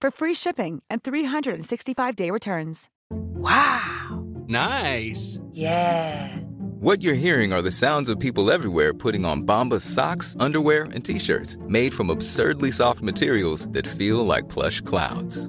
for free shipping and 365-day returns. Wow. Nice. Yeah. What you're hearing are the sounds of people everywhere putting on Bombas socks, underwear, and t-shirts made from absurdly soft materials that feel like plush clouds.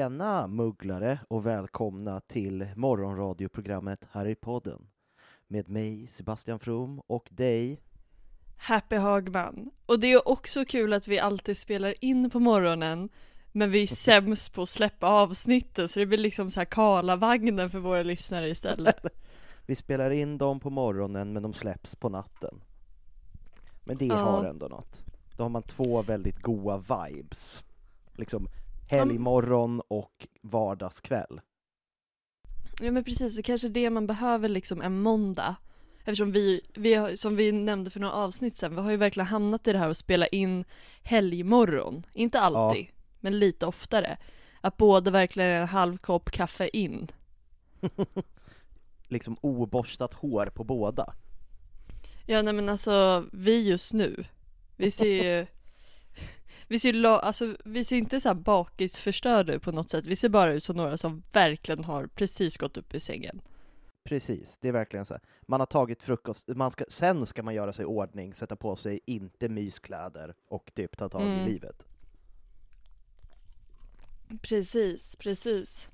Tjena mugglare och välkomna till morgonradioprogrammet Harrypodden. Med mig Sebastian From och dig Happy Hagman. Och det är också kul att vi alltid spelar in på morgonen men vi är sämst på att släppa avsnitten så det blir liksom så här Karlavagnen för våra lyssnare istället. Vi spelar in dem på morgonen men de släpps på natten. Men det Ja. har ändå något. Då har man två väldigt goa vibes. Liksom helgmorgon och vardagskväll. Ja men precis, det kanske är det man behöver liksom en måndag. Eftersom vi, vi har, som vi nämnde för några avsnitt sen, vi har ju verkligen hamnat i det här att spela in helgmorgon. Inte alltid, men lite oftare. Att båda verkligen är en halv kopp kaffe in. Liksom oborstat hår på båda. Ja nej men alltså, vi just nu, vi ser ju Vi ser, ju la- alltså, vi ser inte så här bakisförstörda ut på något sätt, vi ser bara ut som några som verkligen har precis gått upp i sängen. Precis, det är verkligen så här. Man har tagit frukost, man ska, sen ska man göra sig i ordning, sätta på sig inte myskläder och typ ta tag i Mm. livet. Precis, precis.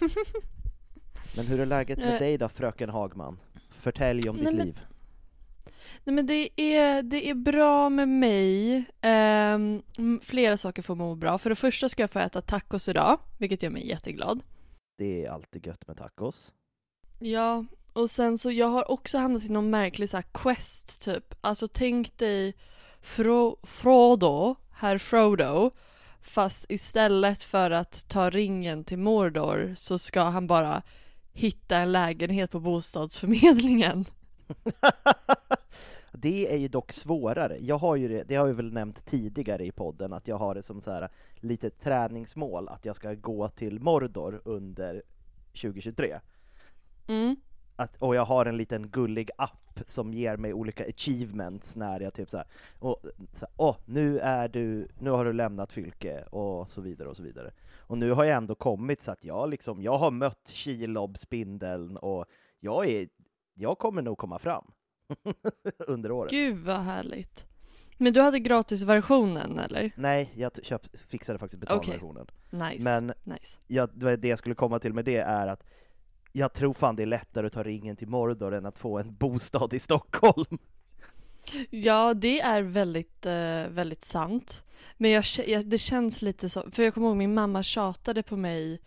Men hur är läget med dig då, fröken Hagman? Förtälj om ditt Nej, men- liv. Nej men det är, det är bra med mig. Ehm, flera saker får må bra. För det första ska jag få äta tacos idag, vilket gör mig jätteglad. Det är alltid gött med tacos. Ja, och sen så jag har också hamnat i någon märklig så quest typ. Alltså tänk dig Fro, Frodo, herr Frodo, fast istället för att ta ringen till Mordor så ska han bara hitta en lägenhet på bostadsförmedlingen. Det är ju dock svårare. Jag har ju det, det har jag väl nämnt tidigare i podden, att jag har det som så här lite träningsmål att jag ska gå till Mordor under 2023. Mm. Att, och jag har en liten gullig app som ger mig olika achievements när jag typ så här, och, så här, åh, nu är du, nu har du lämnat Fylke och så vidare och så vidare. Och nu har jag ändå kommit så att jag liksom, jag har mött Kilob-spindeln och jag är, jag kommer nog komma fram under året. Gud vad härligt. Men du hade gratisversionen eller? Nej, jag t- köp, fixade faktiskt betalversionen. Nice. Men nice. jag, det jag skulle komma till med det är att jag tror fan det är lättare att ta ringen till Mordor än att få en bostad i Stockholm. Ja, det är väldigt, eh, väldigt sant. Men jag, jag, det känns lite som, för jag kommer ihåg min mamma tjatade på mig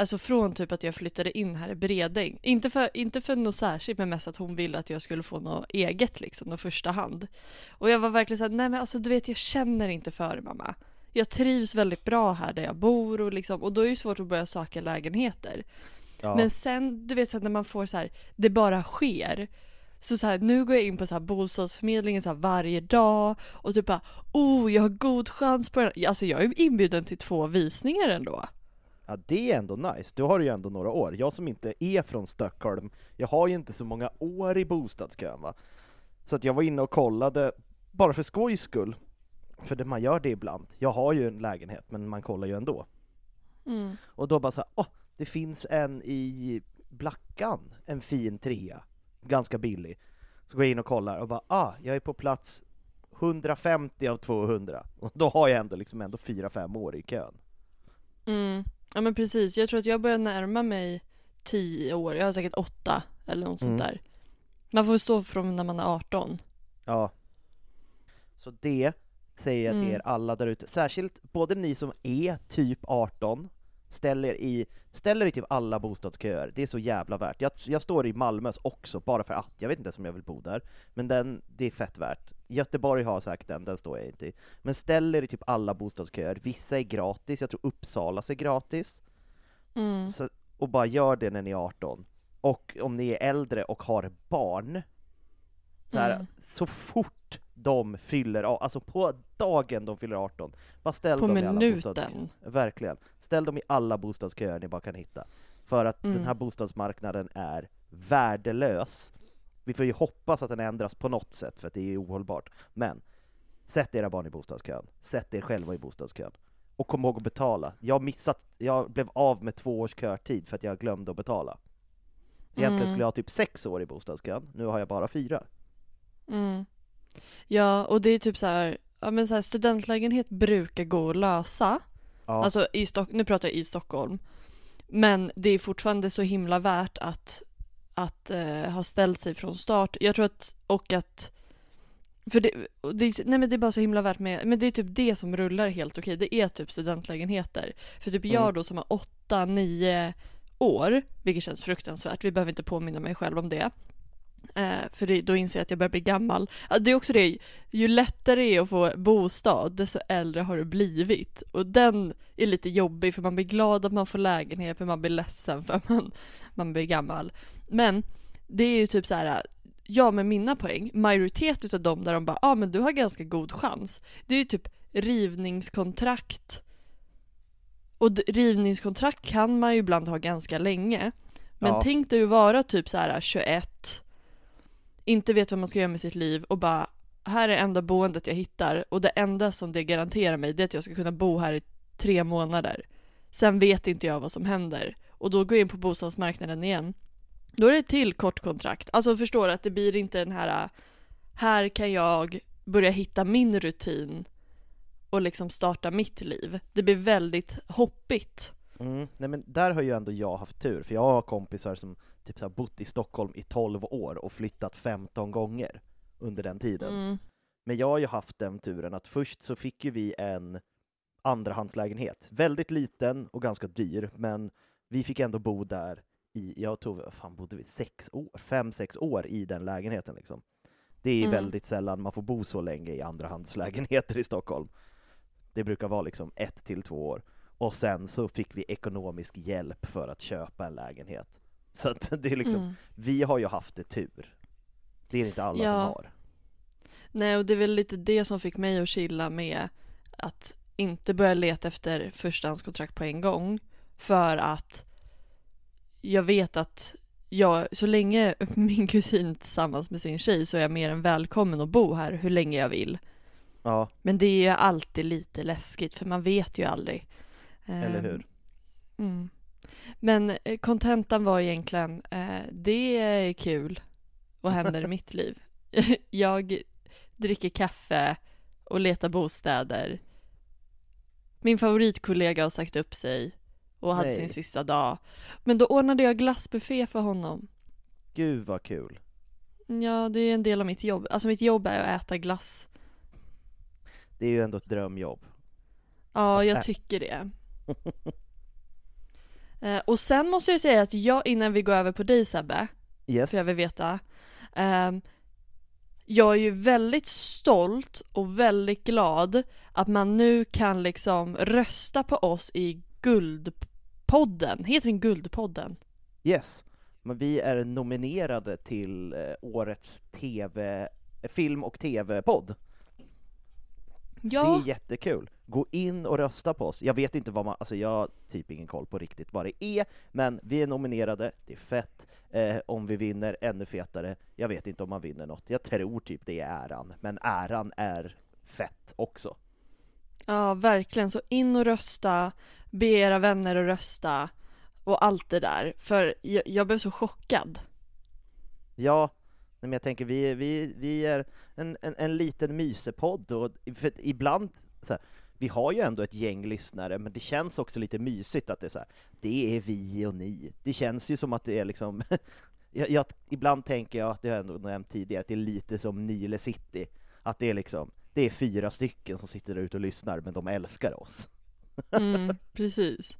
Alltså från typ att jag flyttade in här i Bredäng. Inte för, inte för något särskilt men mest att hon ville att jag skulle få något eget liksom, något första hand. Och jag var verkligen såhär, nej men alltså du vet jag känner inte för det mamma. Jag trivs väldigt bra här där jag bor och liksom, och då är det ju svårt att börja söka lägenheter. Ja. Men sen, du vet så när man får så här, det bara sker. Så, så här, nu går jag in på så här bostadsförmedlingen så här varje dag och typ bara oh jag har god chans på den. Alltså jag är inbjuden till två visningar ändå. Ja det är ändå nice, du har ju ändå några år. Jag som inte är från Stockholm, jag har ju inte så många år i bostadskön va. Så att jag var inne och kollade, bara för skojs skull. För det, man gör det ibland. Jag har ju en lägenhet, men man kollar ju ändå. Mm. Och då bara så här, åh, det finns en i Blackan, en fin trea, ganska billig. Så går jag in och kollar och bara, ah, jag är på plats 150 av 200. Och då har jag ändå liksom ändå 4-5 år i kön. Mm. Ja men precis, jag tror att jag börjar närma mig 10 år, jag har säkert 8 eller något sånt Mm. där. Man får stå från när man är 18. Ja. Så det säger jag till Mm. er alla där ute, särskilt både ni som är typ 18, ställer i, ställer i typ alla bostadsköer, det är så jävla värt. Jag, jag står i Malmös också, bara för att, jag vet inte ens om jag vill bo där, men den, det är fett värt. Göteborg har säkert den, den står jag inte i. Men ställer i typ alla bostadsköer, vissa är gratis, jag tror Uppsalas är gratis. Mm. Så, och bara gör det när ni är 18. Och om ni är äldre och har barn, så, här, Mm. så fort de fyller, alltså på dagen de fyller 18, bara ställ På dem i alla minuten. bostadsköer. Verkligen. Ställ dem i alla bostadsköer ni bara kan hitta. För att Mm. den här bostadsmarknaden är värdelös. Vi får ju hoppas att den ändras på något sätt, för att det är ohållbart. Men, sätt era barn i bostadskön. Sätt er själva i bostadskön. Och kom ihåg att betala. Jag missat, jag blev av med två års körtid för att jag glömde att betala. Så egentligen Mm. skulle jag ha typ sex år i bostadskön, nu har jag bara fyra. Mm. Ja, och det är typ så här, ja men så här studentlägenhet brukar gå att lösa. Ja, Alltså i Stock- nu pratar jag i Stockholm. Men det är fortfarande så himla värt att, att eh, ha ställt sig från start. Jag tror att, och att för det, det, nej men det är bara så himla värt med, men det är typ det som rullar helt okej. Det är typ studentlägenheter. För typ jag Mm. då som har åtta, nio år, vilket känns fruktansvärt, vi behöver inte påminna mig själv om det. Eh, för det, då inser jag att jag börjar bli gammal. Det är också det, ju lättare det är att få bostad, desto äldre har du blivit. Och den är lite jobbig för man blir glad att man får lägenhet, för man blir ledsen för att man, man blir gammal. Men det är ju typ så här. ja med mina poäng, majoritet utav dem där de bara, ja ah, men du har ganska god chans. Det är ju typ rivningskontrakt. Och rivningskontrakt kan man ju ibland ha ganska länge. Men Ja. tänk dig att vara typ så här 21, inte vet vad man ska göra med sitt liv och bara här är enda boendet jag hittar och det enda som det garanterar mig det är att jag ska kunna bo här i tre månader. Sen vet inte jag vad som händer och då går jag in på bostadsmarknaden igen. Då är det ett till kort kontrakt. Alltså förstår du att det blir inte den här här kan jag börja hitta min rutin och liksom starta mitt liv. Det blir väldigt hoppigt. Mm. Nej men där har ju ändå jag haft tur, för jag har kompisar som typ så här bott i Stockholm i 12 år och flyttat 15 gånger under den tiden. Mm. Men jag har ju haft den turen att först så fick ju vi en andrahandslägenhet, väldigt liten och ganska dyr, men vi fick ändå bo där i, jag tror, fan bodde vi, sex år, fem, sex år i den lägenheten liksom. Det är Mm. väldigt sällan man får bo så länge i andrahandslägenheter i Stockholm. Det brukar vara liksom ett till två år. Och sen så fick vi ekonomisk hjälp för att köpa en lägenhet. Så att det är liksom, Mm. vi har ju haft det tur. Det är inte alla Ja. som har. Nej, och det är väl lite det som fick mig att chilla med att inte börja leta efter förstahandskontrakt på en gång. För att jag vet att jag, så länge min kusin tillsammans med sin tjej så är jag mer än välkommen att bo här hur länge jag vill. Ja, Men det är ju alltid lite läskigt för man vet ju aldrig. eller Ehm, hur? Mm. Men eh, kontentan var egentligen, eh, det är kul vad händer i mitt liv. Jag dricker kaffe och letar bostäder. Min favoritkollega har sagt upp sig och hade Nej. sin sista dag. Men då ordnade jag glassbuffé för honom. Gud vad kul. Ja, det är en del av mitt jobb. Alltså mitt jobb är att äta glass. Det är ju ändå ett drömjobb. Ja, jag tycker det. Eh, och sen måste jag säga att jag, innan vi går över på dig Sebbe, Yes. för jag vill veta. ehm, jag är ju väldigt stolt och väldigt glad att man nu kan liksom rösta på oss i Guldpodden. Heter den Guldpodden? Yes. Men vi är nominerade till eh, årets TV, eh, film och TV-podd. Ja, Det är jättekul. Gå in och rösta på oss. Jag vet inte vad man, alltså jag har typ ingen koll på riktigt vad det är, men vi är nominerade, det är fett. Eh, om vi vinner, ännu fetare. Jag vet inte om man vinner något. Jag tror typ det är äran, men äran är fett också. ja, verkligen. Så in och rösta, be era vänner att rösta och allt det där. För jag, jag blev så chockad. Ja, men jag tänker vi, vi, vi är en, en, en liten mysepodd och ibland, så här, vi har ju ändå ett gäng lyssnare, men det känns också lite mysigt att det är så här, det är vi och ni. Det känns ju som att det är liksom, jag, jag, ibland tänker jag, att det har jag ändå nämnt tidigare, att det är lite som Nile City, att det är liksom, det är fyra stycken som sitter där ute och lyssnar, men de älskar oss. Mm, precis.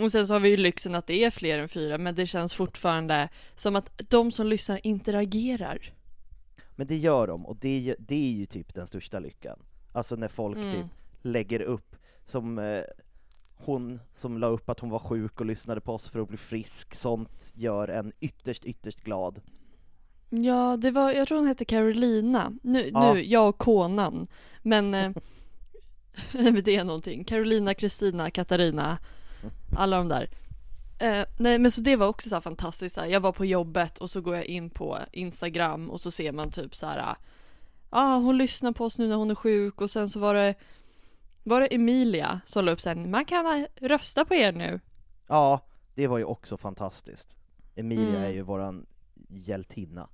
Och sen så har vi ju lyxen att det är fler än fyra, men det känns fortfarande som att de som lyssnar interagerar. Men det gör de, och det är, ju- det är ju typ den största lyckan. Alltså när folk Mm. typ lägger upp, som eh, hon som la upp att hon var sjuk och lyssnade på oss för att bli frisk, sånt gör en ytterst, ytterst glad. Ja, det var, jag tror hon hette Carolina. Nu, Ja. nu jag och konan. Men, eh, det är någonting. Carolina, Kristina, Katarina, alla de där. Eh, nej men så det var också så fantastiskt. Så här. Jag var på jobbet och så går jag in på Instagram och så ser man typ så här. Ja, ah, hon lyssnar på oss nu när hon är sjuk och sen så var det var det Emilia som la upp sen, man kan rösta på er nu. Ja, det var ju också fantastiskt. Emilia Mm. är ju våran hjältinna.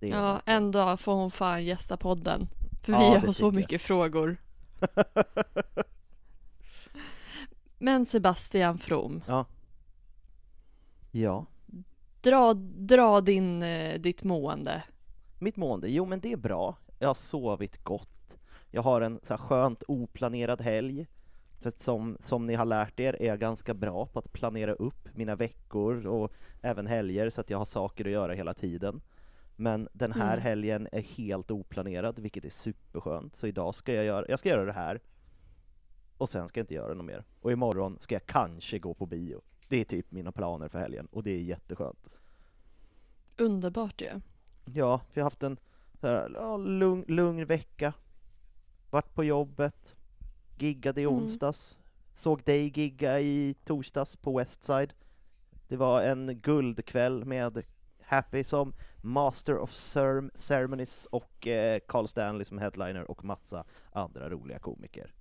Det Ja, hon. en dag får hon fan gästa podden. För Ja, vi det har så tycker jag. mycket frågor. Men Sebastian From, Ja. Ja. dra, dra din, eh, ditt mående. Mitt mående? Jo men det är bra. Jag har sovit gott. Jag har en så här skönt oplanerad helg. För som, som ni har lärt er är jag ganska bra på att planera upp mina veckor och även helger så att jag har saker att göra hela tiden. Men den här Mm. helgen är helt oplanerad, vilket är superskönt. Så idag ska jag göra, jag ska göra det här. Och sen ska jag inte göra något mer. Och imorgon ska jag kanske gå på bio. Det är typ mina planer för helgen och det är jätteskönt. Underbart ju. Ja, vi har haft en så här, ja, lugn, lugn vecka. Vart på jobbet, giggade i Mm. onsdags, såg dig gigga i torsdags på Westside. Det var en guldkväll med Happy som Master of Cerem- Ceremonies och eh, Carl Stanley som headliner och massa andra roliga komiker.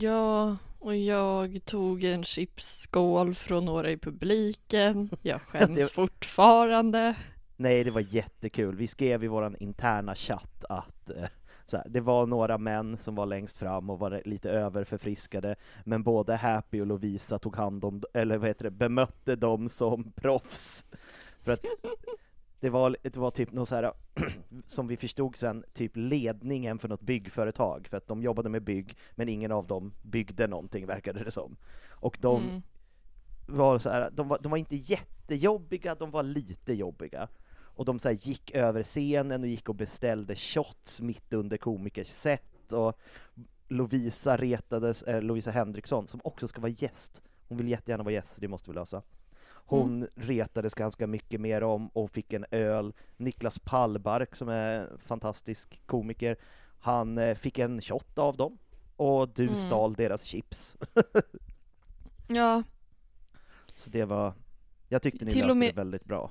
Ja, och jag tog en chipsskål från några i publiken. Jag skäms Det- fortfarande. Nej, det var jättekul. Vi skrev i våran interna chatt att eh, här, det var några män som var längst fram och var lite överförfriskade, men både Happy och Lovisa tog hand om, eller vad heter det, bemötte dem som proffs. För att det var, det var typ något så här, som vi förstod sen, typ ledningen för något byggföretag, för att de jobbade med bygg, men ingen av dem byggde någonting verkade det som. Och de Mm. var så här, de var, de var inte jättejobbiga, de var lite jobbiga. Och de så här gick över scenen och gick och beställde shots mitt under komikers set och Lovisa retades, eh, Lovisa Henriksson, som också ska vara gäst, hon vill jättegärna vara gäst, så det måste vi lösa. Hon retades ganska mycket mer om och fick en öl. Niklas Pallbark som är en fantastisk komiker, han eh, fick en shot av dem. Och du Mm. stal deras chips. Ja, Så det var, jag tyckte ni Till löste med- det väldigt bra.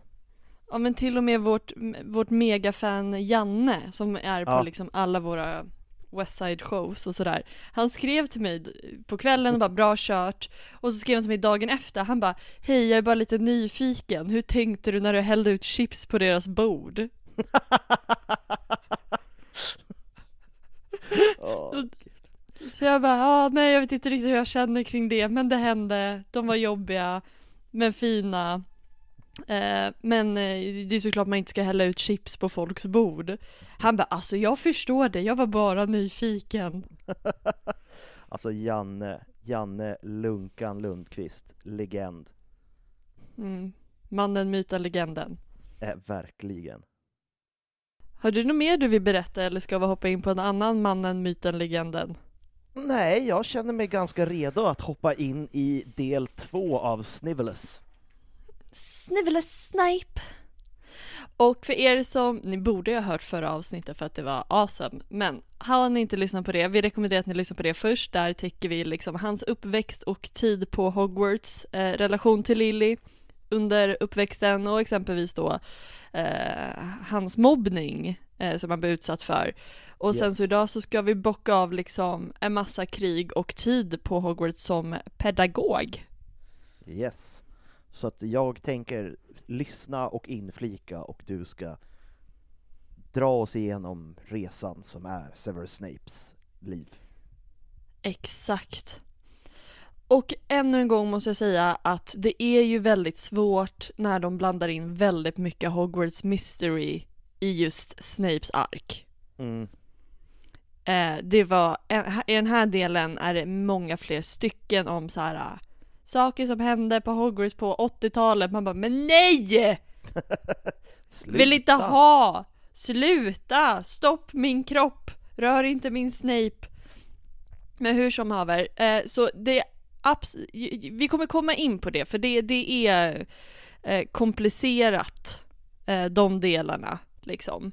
ja men till och med vårt, vårt megafan Janne som är på Ja. liksom alla våra Westside shows och sådär. Han skrev till mig på kvällen och bara bra kört och så skrev han till mig dagen efter. Han bara hej jag är bara lite nyfiken. Hur tänkte du när du hällde ut chips på deras bord? Och- Så jag bara, ah, nej jag vet inte riktigt hur jag känner kring det, men det hände, de var jobbiga, men fina. Eh, men eh, det är såklart man inte ska hälla ut chips på folks bord. Han bara, alltså jag förstår det, jag var bara nyfiken. Alltså Janne, Janne Lunkan Lundqvist, legend. Mm. Mannen, myten, legenden. Eh, verkligen. Har du något mer du vill berätta eller ska vi hoppa in på en annan mannen, myten, legenden? Nej, jag känner mig ganska redo att hoppa in i del två av Snivelus. Snivele Snipe. Och för er som, ni borde ha hört förra avsnittet för att det var awesome, men har ni inte lyssnat på det, vi rekommenderar att ni lyssnar på det först, där täcker vi liksom hans uppväxt och tid på Hogwarts, eh, relation till Lily under uppväxten och exempelvis då eh, hans mobbning eh, som han blev utsatt för. Och sen Yes. så idag så ska vi bocka av liksom en massa krig och tid på Hogwarts som pedagog. Yes. Så att jag tänker lyssna och inflika och du ska dra oss igenom resan som är Severus Snapes liv. Exakt. Och ännu en gång måste jag säga att det är ju väldigt svårt när de blandar in väldigt mycket Hogwarts mystery i just Snapes ark. Mm. Eh, det var, i den här delen är det många fler stycken om så här saker som hände på Hogwarts på 80-talet. Man bara, men nej! Vill inte ha! Sluta! Stopp min kropp! Rör inte min Snape! Men hur som haver, eh, så det vi kommer komma in på det för det, det är eh, komplicerat, eh, de delarna liksom.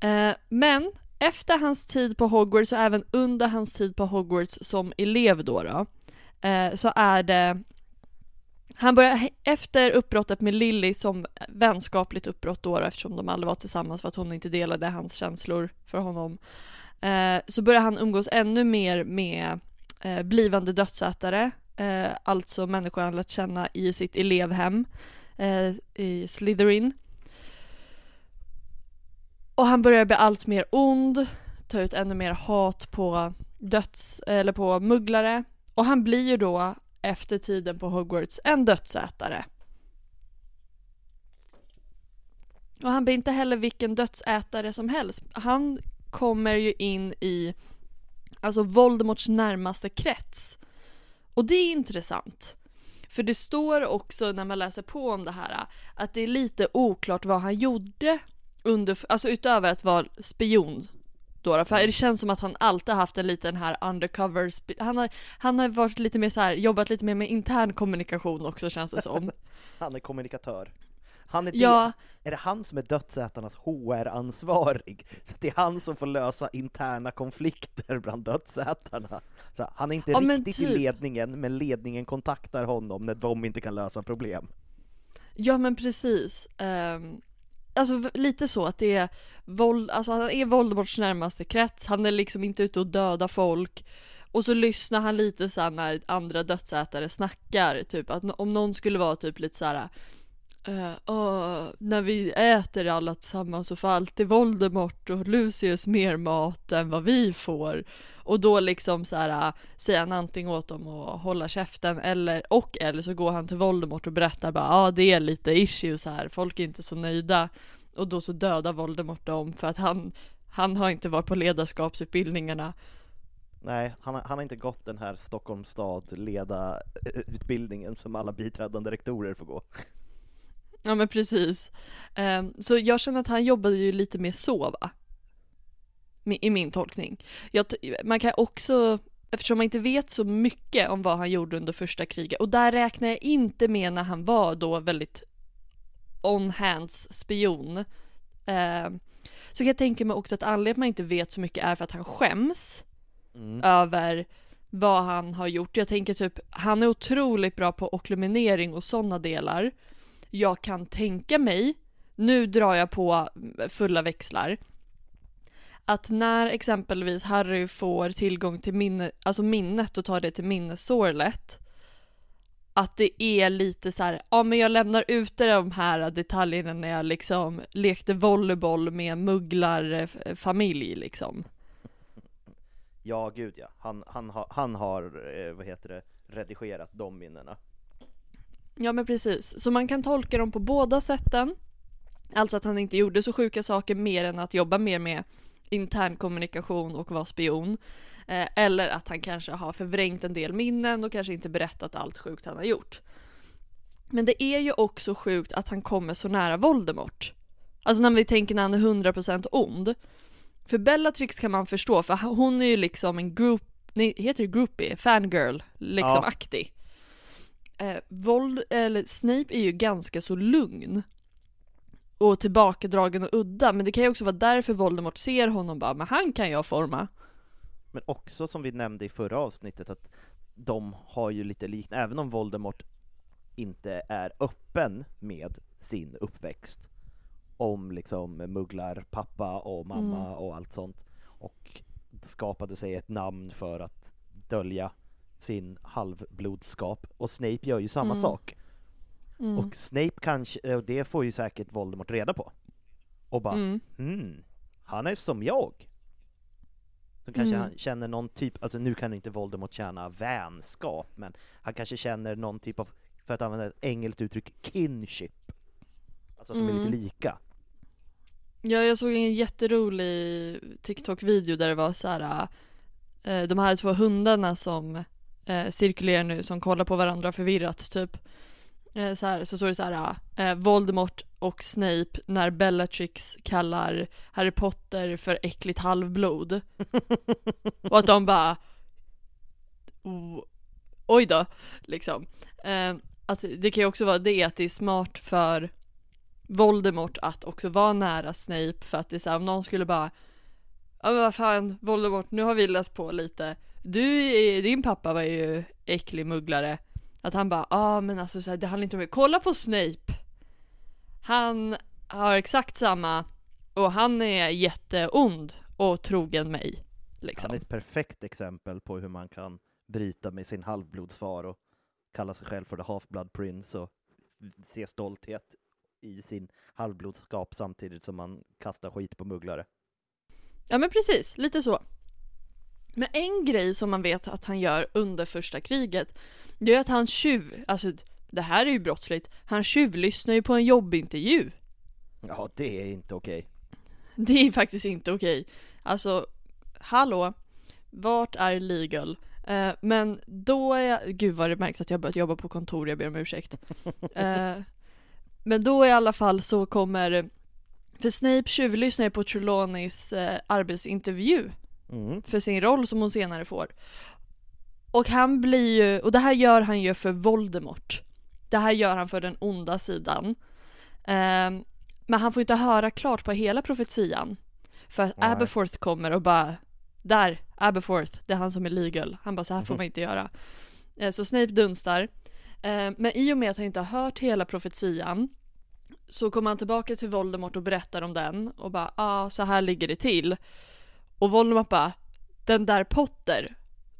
Eh, men efter hans tid på Hogwarts och även under hans tid på Hogwarts som elev då, då eh, så är det han börjar efter uppbrottet med Lilly, som vänskapligt uppbrott då, då eftersom de aldrig var tillsammans för att hon inte delade hans känslor för honom. Eh, så börjar han umgås ännu mer med eh, blivande dödsätare, eh, alltså människor han lärt känna i sitt elevhem eh, i Slytherin. Och han börjar bli allt mer ond, ta ut ännu mer hat på döds, eller på mugglare. Och han blir ju då efter tiden på Hogwarts en dödsätare. Och han blir inte heller vilken dödsätare som helst. Han kommer ju in i alltså Voldemorts närmaste krets. Och det är intressant. För det står också när man läser på om det här att det är lite oklart vad han gjorde under, alltså utöver att vara spion då, för det känns som att han alltid haft en liten här undercover, han har, han har varit lite mer så här, jobbat lite mer med intern kommunikation också känns det som. Han är kommunikatör. Han är, Ja. det, är det han som är dödsätarnas HR-ansvarig? Så det är han som får lösa interna konflikter bland dödsätarna. Så han är inte Ja, riktigt i typ. ledningen, men ledningen kontaktar honom när de inte kan lösa problem. Ja men precis. Um, alltså lite så att det är våld, alltså han är Voldemorts närmaste krets, han är liksom inte ute och döda folk. Och så lyssnar han lite så här när andra dödsätare snackar, typ att om någon skulle vara typ lite så här. Uh, när vi äter alla tillsammans så får alltid Voldemort och Lucius mer mat än vad vi får. Och då liksom så här säger han antingen åt dem att hålla käften eller, och eller så går han till Voldemort och berättar bara ja ah, det är lite issues här, folk är inte så nöjda. Och då så dödar Voldemort dem för att han, han har inte varit på ledarskapsutbildningarna. Nej, han, har- han har inte gått den här Stockholms stad leda utbildningen som alla biträdande rektorer får gå. Ja men precis. Ehm, så jag känner att han jobbade ju lite mer så va? I min tolkning. Jag, man kan också, eftersom man inte vet så mycket om vad han gjorde under första kriget, och där räknar jag inte med när han var då väldigt on-hands spion. Ehm, så kan jag tänka mig också att anledningen att man inte vet så mycket är för att han skäms Mm. över vad han har gjort. Jag tänker typ, han är otroligt bra på okkluminering och sådana delar. Jag kan tänka mig, nu drar jag på fulla växlar, att när exempelvis Harry får tillgång till minne, alltså minnet och tar det till minneshålet att det är lite så här, ja men jag lämnar ute de här detaljerna när jag liksom lekte volleyboll med en mugglarfamilj liksom. Ja, gud ja. Han, han, han har, eh, vad heter det, redigerat de minnena. Ja men precis, så man kan tolka dem på båda sätten. Alltså att han inte gjorde så sjuka saker mer än att jobba mer med intern kommunikation och vara spion. Eh, eller att han kanske har förvrängt en del minnen och kanske inte berättat allt sjukt han har gjort. Men det är ju också sjukt att han kommer så nära Voldemort. Alltså när vi tänker när han är 100% ond. För Bellatrix kan man förstå, för hon är ju liksom en group, nej, heter det groupie? Fangirl, liksom Ja. aktig. eh, våld, eller Snape är ju ganska så lugn. Och tillbakadragen och udda, men det kan ju också vara därför Voldemort ser honom bara, men han kan jag forma. Men också som vi nämnde i förra avsnittet att de har ju lite liknande, även om Voldemort inte är öppen med sin uppväxt om liksom mugglar pappa och mamma Mm. och allt sånt och skapade sig ett namn för att dölja sin halvblodskap och Snape gör ju samma Mm. sak Mm. och Snape kanske, och det får ju säkert Voldemort reda på och bara Mm. hmm, han är som jag så kanske Mm. han känner någon typ, alltså nu kan inte Voldemort känna vänskap men han kanske känner någon typ av, för att använda ett engelskt uttryck, kinship Alltså att de är Mm. lite lika Ja, jag såg en jätterolig TikTok-video där det var så här. Eh, de här två hundarna som eh, cirkulerar nu, som kollar på varandra förvirrat typ. Eh, så, här, så står det så här. Eh, Voldemort och Snape när Bellatrix kallar Harry Potter för äckligt halvblod. och att de bara oh, Oj då, liksom. Eh, att det kan ju också vara det att det är smart för Voldemort att också vara nära Snape för att det är så här, om någon skulle bara Ja men vad fan Voldemort, nu har vi läst på lite Du, är- din pappa var ju äcklig mugglare Att han bara, ah, men alltså så här, det handlar inte om det Kolla på Snape Han har exakt samma och han är jätteond och trogen mig liksom. Han är ett perfekt exempel på hur man kan bryta med sin halvblodsfar och kalla sig själv för the half-blood prince och se stolthet i sin halvblodskap samtidigt som man kastar skit på mugglare. Ja men precis, lite så. Men en grej som man vet att han gör under första kriget, det är att han tjuv, alltså det här är ju brottsligt, han tjuvlyssnar ju på en jobbintervju. Ja, det är inte okej. Det är faktiskt inte okej. Alltså, hallå, vart är legal? Eh, men då är jag, gud vad det märks att jag har börjat jobba på kontor, jag ber om ursäkt. Eh, men då i alla fall så kommer, för Snape tjuvlyssnar ju på Trelawneys eh, arbetsintervju Mm. för sin roll som hon senare får. Och han blir ju, och det här gör han ju för Voldemort. Det här gör han för den onda sidan. Ehm, men han får inte höra klart på hela profetian. För att Nej. Aberforth kommer och bara Där, Aberforth, det är han som är legal. Han bara så här får Mhm. man inte göra. Eh, så Snape dunstar. Eh, men i och med att han inte har hört hela profetian så kommer han tillbaka till Voldemort och berättar om den och bara ah, så här ligger det till. Och Voldemort bara den där Potter.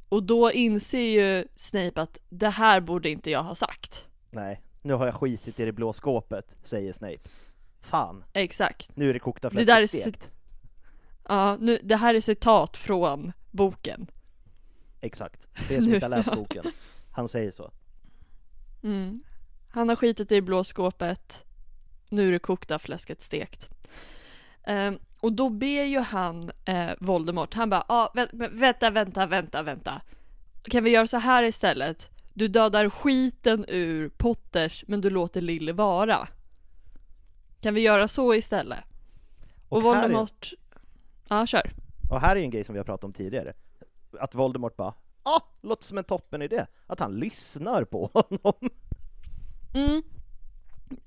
Och då inser ju Snape att det här borde inte jag ha sagt. Nej, nu har jag skitit i det blå skåpet, säger Snape. Fan, Exakt. nu är det kokta Det fläsket där är stekt. Ja, nu, det här är citat från boken. Exakt, det är som inte har läst boken. Han säger så. Mm. Han har skitit i det blå skåpet. Nu är det kokta fläsket stekt. Ehm, och då ber ju han eh, Voldemort, han bara ah, vä- vä- vänta, vänta, vänta, vänta. Kan vi göra så här istället? Du dödar skiten ur Potters men du låter Lille vara. Kan vi göra så istället? Och, Och här är- Voldemort... Ja, kör. Och här är en grej som vi har pratat om tidigare. Att Voldemort bara ah, låter som en toppen idé. Att han lyssnar på honom. Mm.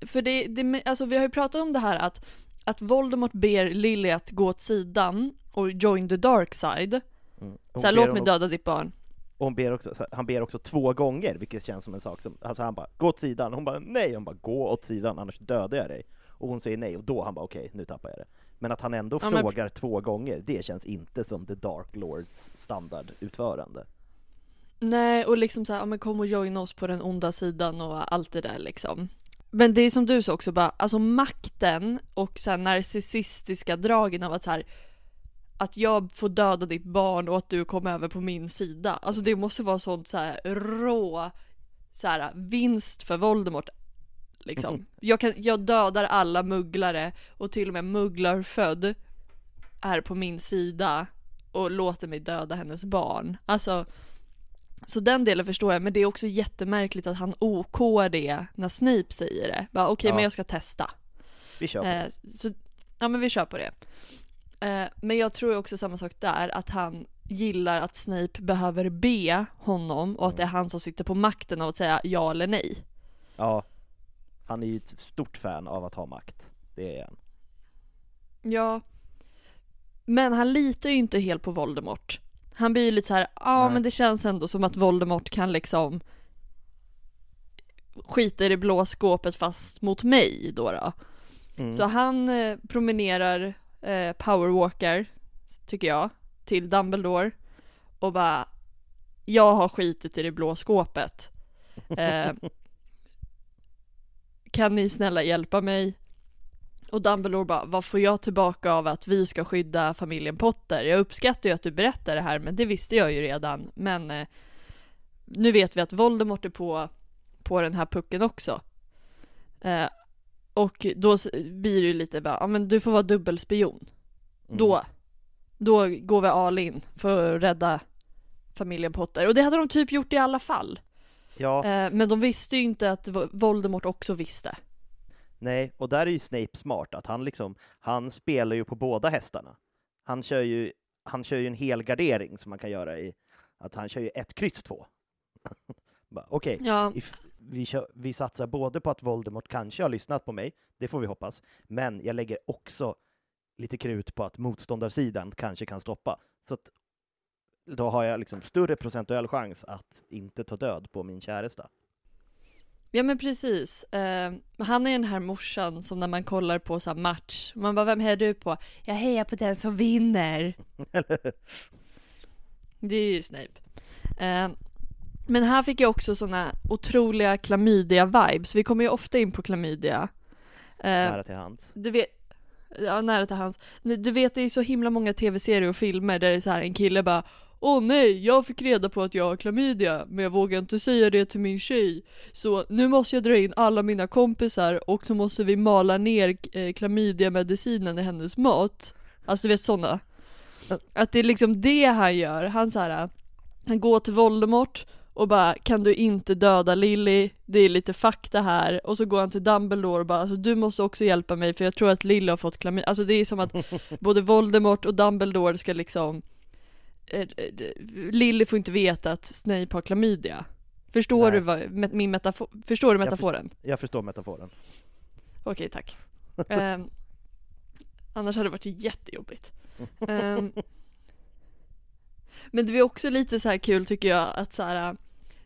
För det, det, alltså vi har ju pratat om det här att, att Voldemort ber Lily att gå åt sidan och join the dark side. Mm. Så här, låt mig döda ditt barn. Och hon ber också, så han ber också två gånger, vilket känns som en sak som, alltså han bara gå åt sidan, hon bara nej, hon bara gå åt sidan annars dödar jag dig. Och hon säger nej, och då han bara okej, nu tappar jag det. Men att han ändå Ja, men- frågar två gånger, det känns inte som The Dark Lords standardutförande. Nej, och liksom så här, ja men kom och join oss på den onda sidan och allt det där liksom. Men det är som du sa också bara, alltså makten och så narcissistiska dragen av att så här att jag får döda ditt barn och att du kommer över på min sida. Alltså det måste vara sånt så här rå så här, vinst för Voldemort. Liksom. Jag, kan, jag dödar alla mugglare och till och med mugglarfödd är på min sida och låter mig döda hennes barn. Alltså så den delen förstår jag, men det är också jättemärkligt att han OK det när Snape säger det. Bara okej, Ja. men jag ska testa. Vi kör på Eh, så, ja men vi kör på det. Eh, men jag tror också samma sak där, att han gillar att Snape behöver be honom och att det är han som sitter på makten av att säga ja eller nej. Ja, han är ju ett stort fan av att ha makt. Det är han. Ja. Men han litar ju inte helt på Voldemort. Han blir ju lite så här, ja men det känns ändå som att Voldemort kan liksom skita i det blå skåpet fast mot mig då. då. Mm. Så han eh, promenerar, eh, powerwalkar, tycker jag, till Dumbledore och bara Jag har skitit i det blå skåpet. Eh, kan ni snälla hjälpa mig? Och Dumbledore bara, vad får jag tillbaka av att vi ska skydda familjen Potter? Jag uppskattar ju att du berättar det här, men det visste jag ju redan. Men eh, nu vet vi att Voldemort är på, på den här pucken också. Eh, och då blir det ju lite bara, ja men du får vara dubbelspion. Mm. Då, då går vi all in för att rädda familjen Potter. Och det hade de typ gjort i alla fall. Ja, Eh, men de visste ju inte att Vo- Voldemort också visste. Nej, och där är ju Snape smart, att han liksom, han spelar ju på båda hästarna. Han kör ju, han kör ju en hel gardering som man kan göra i, att han kör ju ett kryss två. Okej, Ja, if- vi, kör, vi satsar både på att Voldemort kanske har lyssnat på mig, det får vi hoppas, men jag lägger också lite krut på att motståndarsidan kanske kan stoppa. Så att då har jag liksom större procentuell chans att inte ta död på min käresta. Ja men precis. Eh, han är den här morsan som när man kollar på så här match, man bara vem hejar du på? Jag hejar på den som vinner. Det är ju Snape. Eh, men här fick jag också såna otroliga klamydia-vibes. Vi kommer ju ofta in på klamydia. Eh, Nära till hands. du vet, ja nära till hans. Du vet det är så himla många tv-serier och filmer där det är så här en kille bara Åh nej, jag fick reda på att jag har klamydia men jag vågar inte säga det till min tjej. Så nu måste jag dra in alla mina kompisar och så måste vi mala ner eh, klamydia-medicinen i hennes mat. Alltså du vet sådana. Att det är liksom det han gör. Han så här, han går till Voldemort och bara kan du inte döda Lily? Det är lite fakta här. Och så går han till Dumbledore och bara alltså, du måste också hjälpa mig för jag tror att Lily har fått klamydia. Alltså det är som att både Voldemort och Dumbledore ska liksom Lily får inte veta att Snape har klamydia. Förstår Nej. du vad, min metafor, förstår du Jag metaforen? Jag förstår metaforen. Okej, tack. Ehm, annars hade det varit jättejobbigt. Ehm, men det är också lite så här kul tycker jag att så här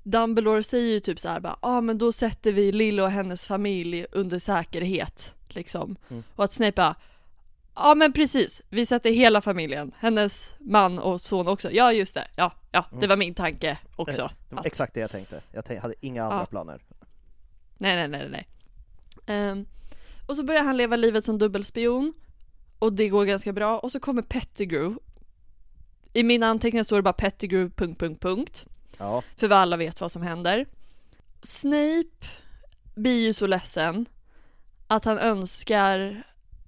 Dumbledore säger ju typ så här bara, ah, men då sätter vi Lily och hennes familj under säkerhet liksom. Mm. Och att Snape bara, ja men precis, vi sätter hela familjen, hennes man och son också. Ja just det, ja, ja det Mm. var min tanke också. Det var Att- exakt det jag tänkte. Jag tänk- hade inga andra Ja. planer. Nej, nej, nej, nej. Ehm, och så börjar han leva livet som dubbelspion och det går ganska bra och så kommer Pettigrew. I mina anteckningar står det bara Pettigrew... Punkt, punkt, punkt. Ja, För vi alla vet vad som händer. Snape blir ju så ledsen att han önskar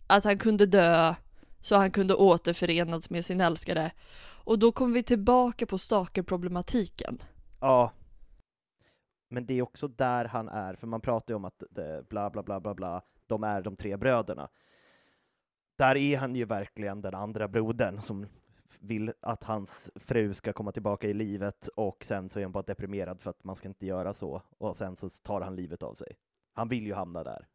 att han kunde dö så han kunde återförenas med sin älskade. Och då kommer vi tillbaka på stalkerproblematiken. ja. Men det är också där han är, för man pratar ju om att det, bla bla bla bla bla, de är de tre bröderna. Där är han ju verkligen den andra brodern som vill att hans fru ska komma tillbaka i livet och sen så är han bara deprimerad för att man ska inte göra så och sen så tar han livet av sig. Han vill ju hamna där.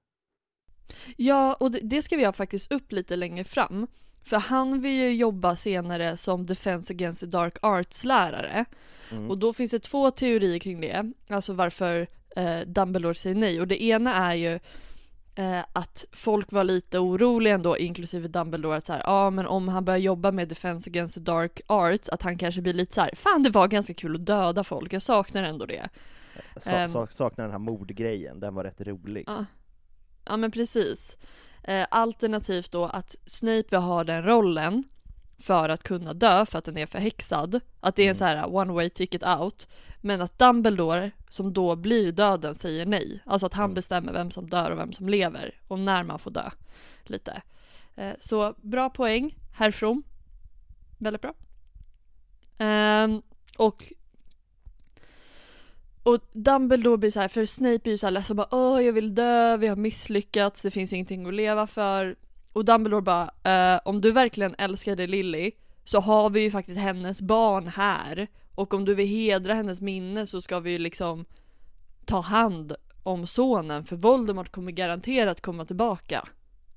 Ja, och det, det ska vi ha faktiskt upp lite längre fram. För han vill ju jobba senare som Defense Against the Dark Arts-lärare. Mm. Och då finns det två teorier kring det, alltså varför eh, Dumbledore säger nej. Och det ena är ju eh, att folk var lite oroliga ändå, inklusive Dumbledore, att så här, ja men om han börjar jobba med Defense Against the Dark Arts, att han kanske blir lite så här, fan det var ganska kul att döda folk, jag saknar ändå det. Jag sa- sa- saknar den här mordgrejen, den var rätt rolig. Ja, ja men precis. Eh, alternativt då att Snape vill ha den rollen för att kunna dö för att den är förhäxad. Att det är en så här one way ticket out. Men att Dumbledore, som då blir döden, säger nej. Alltså att han Mm. bestämmer vem som dör och vem som lever och när man får dö. Lite. Eh, så bra poäng, herr From. Väldigt bra. Ehm, och och Dumbledore blir så här, för Snape blir så här ledsen bara åh jag vill dö, vi har misslyckats, det finns ingenting att leva för. Och Dumbledore bara, eh, om du verkligen älskade Lily, så har vi ju faktiskt hennes barn här. Och om du vill hedra hennes minne så ska vi ju liksom ta hand om sonen för Voldemort kommer garanterat komma tillbaka.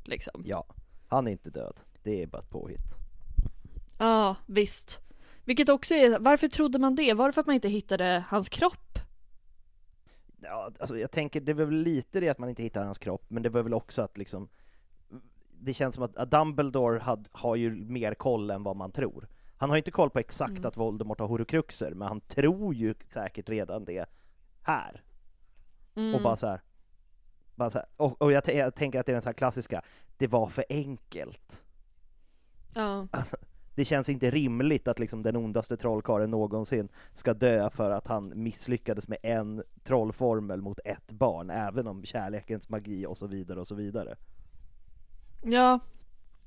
Liksom. Ja, han är inte död. Det är bara ett påhitt. Ja, visst. Vilket också är, varför trodde man det? Var det för att man inte hittade hans kropp? Ja, alltså jag tänker, det var väl lite det att man inte hittar hans kropp, men det var väl också att liksom det känns som att Dumbledore had, har ju mer koll än vad man tror. Han har inte koll på exakt Mm. att Voldemort har horcruxer, men han tror ju säkert redan det här. Mm. Och bara så här. Bara så här. Och, och jag, jag tänker att det är den så här klassiska, det var för enkelt. Ja. Det känns inte rimligt att liksom den ondaste trollkarlen någonsin ska dö för att han misslyckades med en trollformel mot ett barn, även om kärlekens magi och så vidare och så vidare. Ja,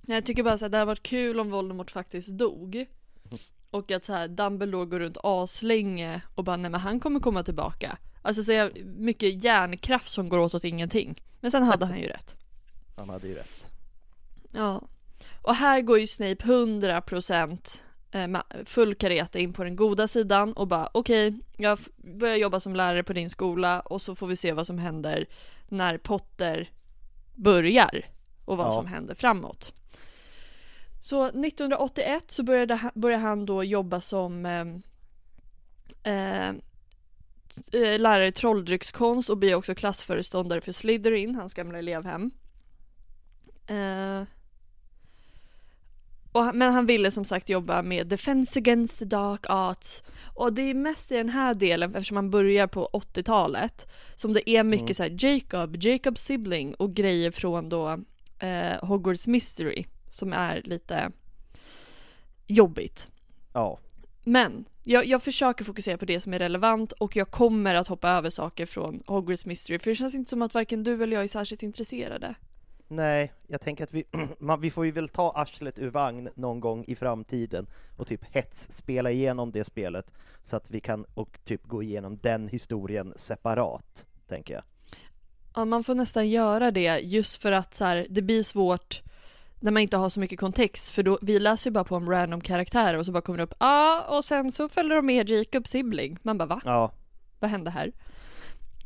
jag tycker bara här, det hade varit kul om Voldemort faktiskt dog. Och att så här, Dumbledore går runt aslänge och bara nej men han kommer komma tillbaka. Alltså så mycket hjärnkraft som går åt åt ingenting. Men sen hade han ju rätt. Han hade ju rätt. Ja. Och här går ju Snape 100% eh, full kareta in på den goda sidan och bara okej, jag f- börjar jobba som lärare på din skola och så får vi se vad som händer när Potter börjar och vad Ja. som händer framåt. Så 1981 så började, han- började han då jobba som eh, eh, eh, lärare i trolldryckskonst och blir också klassföreståndare för Slytherin, hans gamla elevhem. Eh, och, men han ville som sagt jobba med Defense Against the Dark Arts. Och det är mest i den här delen, eftersom man börjar på 80-talet, som det är mycket Mm. så här Jacob, Jacob Sibling och grejer från då eh, Hogwarts Mystery, som är lite jobbigt. Ja, Men jag, jag försöker fokusera på det som är relevant och jag kommer att hoppa över saker från Hogwarts Mystery, för det känns inte som att varken du eller jag är särskilt intresserade. Nej, jag tänker att vi, man, vi får ju väl ta arslet ur vagn någon gång i framtiden och typ hets spela igenom det spelet så att vi kan och typ gå igenom den historien separat, tänker jag. Ja, man får nästan göra det just för att så här, det blir svårt när man inte har så mycket kontext för då, vi läser ju bara på om random karaktärer och så bara kommer det upp ja ah, och sen så följer de med Jacob Sibling. Man bara va? Ja, Vad hände här?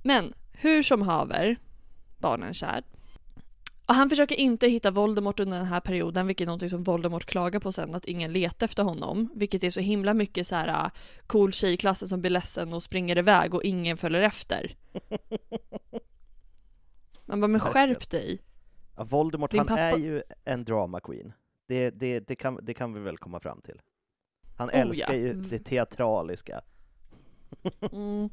Men hur som haver, barnen kär. Och han försöker inte hitta Voldemort under den här perioden, vilket är något som Voldemort klagar på sen, att ingen letar efter honom. Vilket är så himla mycket så här äh, cool tjej i klassen som blir ledsen och springer iväg och ingen följer efter. Man bara, men skärp dig. ja Voldemort Din han pappa- är ju en drama queen. Det, det, det, kan, det kan vi väl komma fram till. Han Oh, älskar ja. ju det teatraliska. Mm.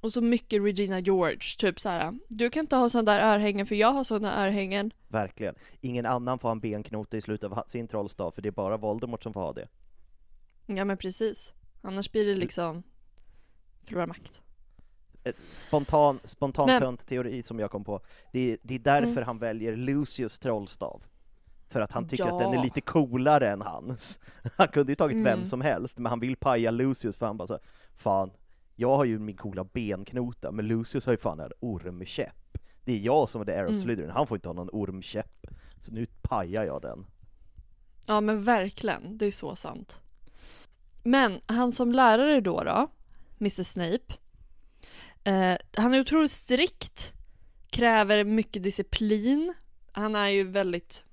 Och så mycket Regina George, typ så här. Du kan inte ha sådana där örhängen för jag har sådana örhängen. Verkligen. Ingen annan får ha en benknota i slutet av sin trollstav, för det är bara Voldemort som får ha det. Ja men precis. Annars blir det liksom förlora makt. Ett Spontan, spontan Men- tönt teori som jag kom på. Det är, det är därför Mm. han väljer Lucius trollstav. För att han tycker att den är Ja. lite coolare än hans. Han kunde ju tagit vem Mm. som helst, men han vill paja Lucius för han bara så, fan, jag har ju min coola benknota, men Lucius har ju fan en ormkäpp. Det är jag som är the Arrow Mm. Slytherin, han får inte ha någon ormkäpp. Så nu pajar jag den. Ja men verkligen, det är så sant. Men han som lärare då då, Mr Snape. Eh, han är otroligt strikt, kräver mycket disciplin. Han är ju väldigt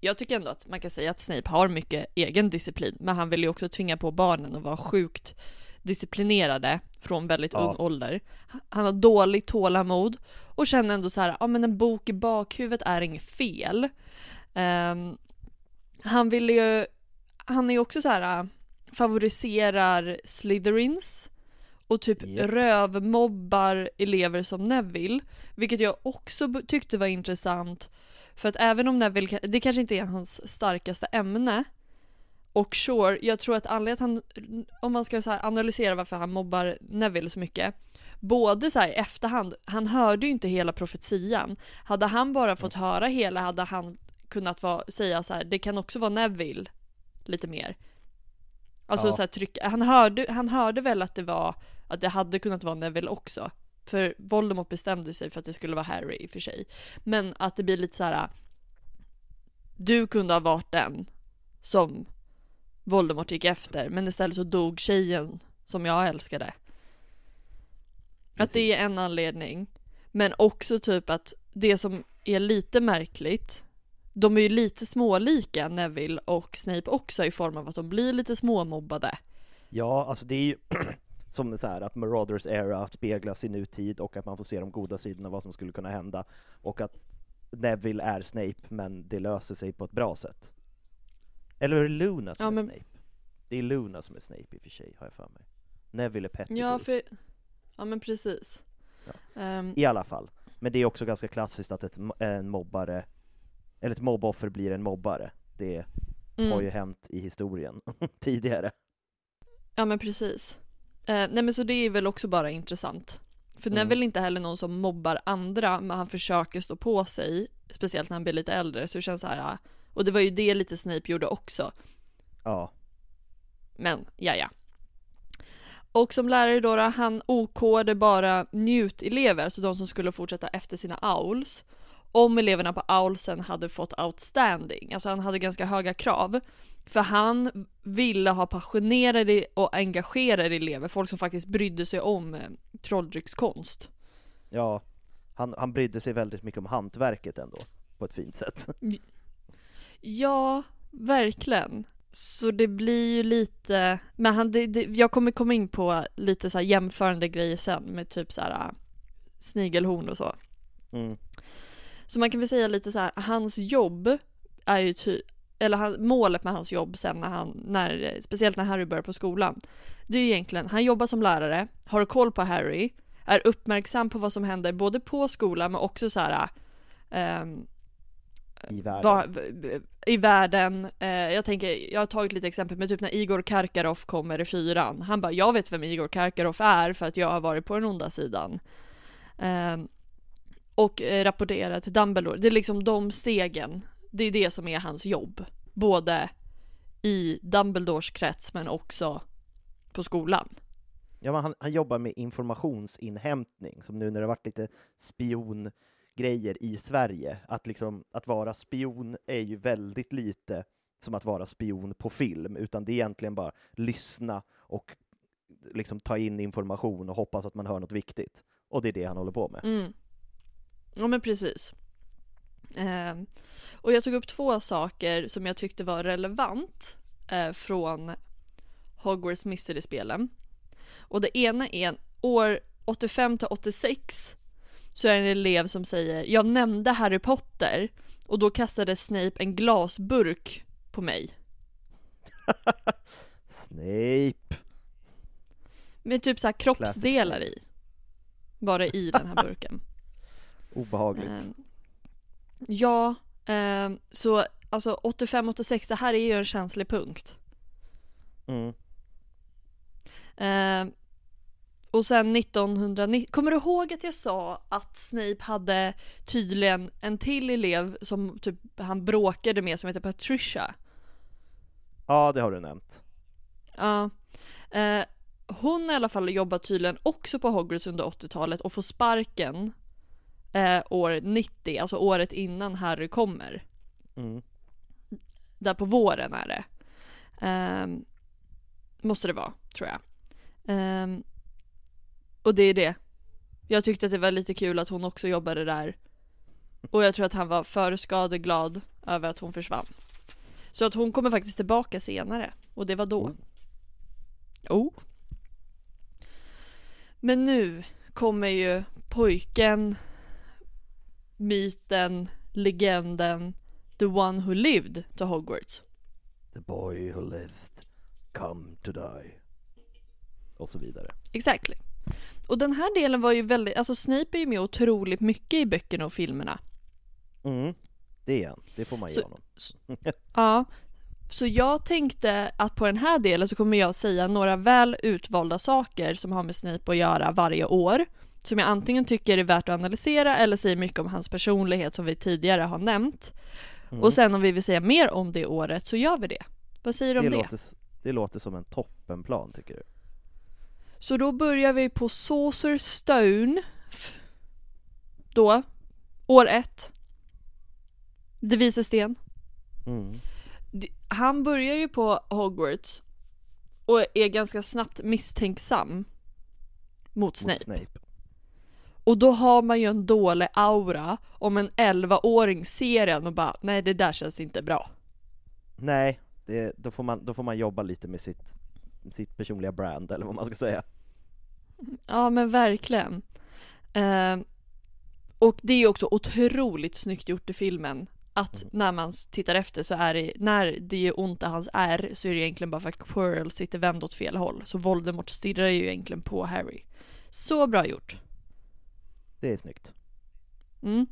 jag tycker ändå att man kan säga att Snape har mycket egen disciplin, men han vill ju också tvinga på barnen att vara sjukt disciplinerade från väldigt Ja. ung ålder. Han har dåligt tålamod och känner ändå så här, ja men en bok i bakhuvudet är inget fel. Ehm, han vill ju, han är ju också så här äh, favoriserar Slytherins och typ Japp. rövmobbar elever som Neville, vilket jag också tyckte var intressant för att även om Neville, det kanske inte är hans starkaste ämne och sure, jag tror att anledningen att han, om man ska så analysera varför han mobbar Neville så mycket Både så här i efterhand, han hörde ju inte hela profetian. Hade han bara fått höra hela hade han kunnat vara, säga så här, det kan också vara Neville lite mer. Alltså Ja. så här, tryck, han, hörde, han hörde väl att det var, att det hade kunnat vara Neville också. För Voldemort bestämde sig för att det skulle vara Harry i och för sig. Men att det blir lite så här. Du kunde ha varit den som Voldemort gick efter, men istället så dog tjejen som jag älskade. Att det är en anledning. Men också typ att det som är lite märkligt, de är ju lite smålika Neville och Snape också i form av att de blir lite småmobbade. Ja, alltså det är ju som så här att Marauders era speglas i nutid och att man får se de goda sidorna vad som skulle kunna hända och att Neville är Snape men det löser sig på ett bra sätt. Eller är det Luna som Ja, är men- Snape? Det är Luna som är Snape i och för sig, har jag för mig. Neville är Pettigrew. Ja, för... Ja men precis. Ja. Ehm, I alla fall. Men det är också ganska klassiskt att ett, en mobbare, eller ett mobboffer blir en mobbare. Det mm. har ju hänt i historien tidigare. Ja men precis. Eh, nej men så det är väl också bara intressant. För Mm. Neville är inte heller någon som mobbar andra, men han försöker stå på sig, speciellt när han blir lite äldre, så det känns så här. Och det var ju det lite Snape gjorde också. Ja, Men, ja ja. Och som lärare då, då han okåde bara njut-elever, alltså de som skulle fortsätta efter sina owls. Om eleverna på owlsen hade fått outstanding, alltså han hade ganska höga krav. För han ville ha passionerade och engagerade elever, folk som faktiskt brydde sig om eh, trolldryckskonst. ja. Han, han brydde sig väldigt mycket om hantverket ändå, på ett fint sätt. Ja, verkligen. Så det blir ju lite, men han, det, det, jag kommer komma in på lite så här jämförande grejer sen med typ så här äh, snigelhorn och så. Mm. Så man kan väl säga lite så här, hans jobb är ju ty, eller han, målet med hans jobb sen när han, när, speciellt när Harry börjar på skolan. Det är ju egentligen, han jobbar som lärare, har koll på Harry, är uppmärksam på vad som händer både på skolan men också så här ehm, I världen. va, i världen. Jag tänker, jag har tagit lite exempel med typ när Igor Karkaroff kommer i fyran. Han bara, jag vet vem Igor Karkaroff är för att jag har varit på den onda sidan. Eh, och eh, rapportera till Dumbledore. Det är liksom de stegen. Det är det som är hans jobb. Både i Dumbledores krets men också på skolan. Ja, men han, han jobbar med informationsinhämtning, som nu när det varit lite grejer i Sverige, att liksom, att vara spion är ju väldigt lite som att vara spion på film, utan det är egentligen bara lyssna och liksom ta in information och hoppas att man hör något viktigt. Och det är det han håller på med. Mm. Ja men precis. Eh, och jag tog upp två saker som jag tyckte var relevant eh, från Hogwarts Mystery-spelen. Och det ena är år 85 till 86 så är det en elev som säger Jag nämnde Harry Potter och då kastade Snape en glasburk på mig. Snape! Med typ så kroppsdelar i. Var det i den här burken. Obehagligt. Ehm, ja, ehm, så alltså 85-86, det här är ju en känslig punkt. Mm. Ehm, och sen 1990, kommer du ihåg att jag sa att Snape hade tydligen en till elev som typ han bråkade med som heter Patricia? Ja, det har du nämnt. Ja. Eh, hon i alla fall jobbat tydligen också på Hogwarts under 80-talet och får sparken eh, år 90, alltså året innan Harry kommer. Mm. Där på våren är det. Ehm, måste det vara, tror jag. Ehm, och det är det. Jag tyckte att det var lite kul att hon också jobbade där. Och jag tror att han var för skadeglad över att hon försvann. Så att hon kommer faktiskt tillbaka senare. Och det var då. Oh. Men nu kommer ju pojken, myten, legenden, the one who lived to Hogwarts. The boy who lived, come to die. Och så vidare. Exactly. Och den här delen var ju väldigt, alltså Snape är ju med otroligt mycket i böckerna och filmerna. Mm. Det är han, det får man ge Så- honom. Ja. Så jag tänkte att på den här delen så kommer jag säga några väl utvalda saker som har med Snape att göra varje år. Som jag antingen tycker är värt att analysera eller säger mycket om hans personlighet som vi tidigare har nämnt. Mm. Och sen om vi vill säga mer om det året så gör vi det. Vad säger du om det? Låter, det låter som en toppenplan tycker du? Så då börjar vi på Saucer Stone. Då, år ett. Det visar sten. Mm. han börjar ju på Hogwarts och är ganska snabbt misstänksam mot Mot Snape. Snape. Och då har man ju en dålig aura om en 11-åring ser en och bara nej det där känns inte bra. Nej, det, då, får man, då får man jobba lite med sitt, sitt personliga brand, eller vad man ska säga. Ja men verkligen. Eh, och det är ju också otroligt snyggt gjort i filmen. Att när man tittar efter så är det, när det gör ont i hans ärr så är det egentligen bara för att Quirrell sitter vänd åt fel håll. Så Voldemort stirrar ju egentligen på Harry. Så bra gjort. Det är snyggt. Mm.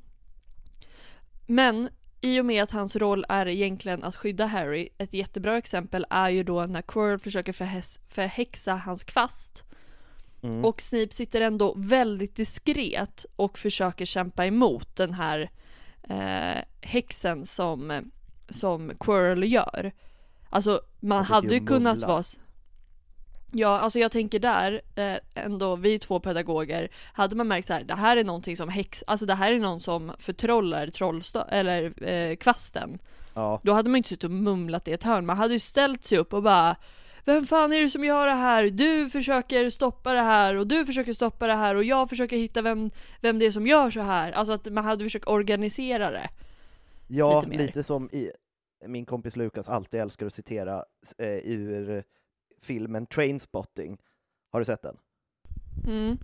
Men i och med att hans roll är egentligen att skydda Harry, ett jättebra exempel är ju då när Quirrell försöker förhäs- förhäxa hans kvast. Mm. Och Snape sitter ändå väldigt diskret och försöker kämpa emot den här eh, häxen som, som Quirrell gör. Alltså man sitter hade ju kunnat vara Ja, alltså jag tänker där, eh, ändå, vi två pedagoger, hade man märkt så här, det här är någonting som häx, alltså det här är någon som förtrollar trollsta- eller eh, kvasten. Ja, Då hade man inte suttit och mumlat i ett hörn, man hade ju ställt sig upp och bara Vem fan är det som gör det här? Du försöker stoppa det här och du försöker stoppa det här och jag försöker hitta vem, vem det är som gör så här. Alltså att man hade försökt organisera det. ja Lite lite, som i, min kompis Lukas alltid älskar att citera eh, ur filmen Trainspotting. Har du sett den? Mm.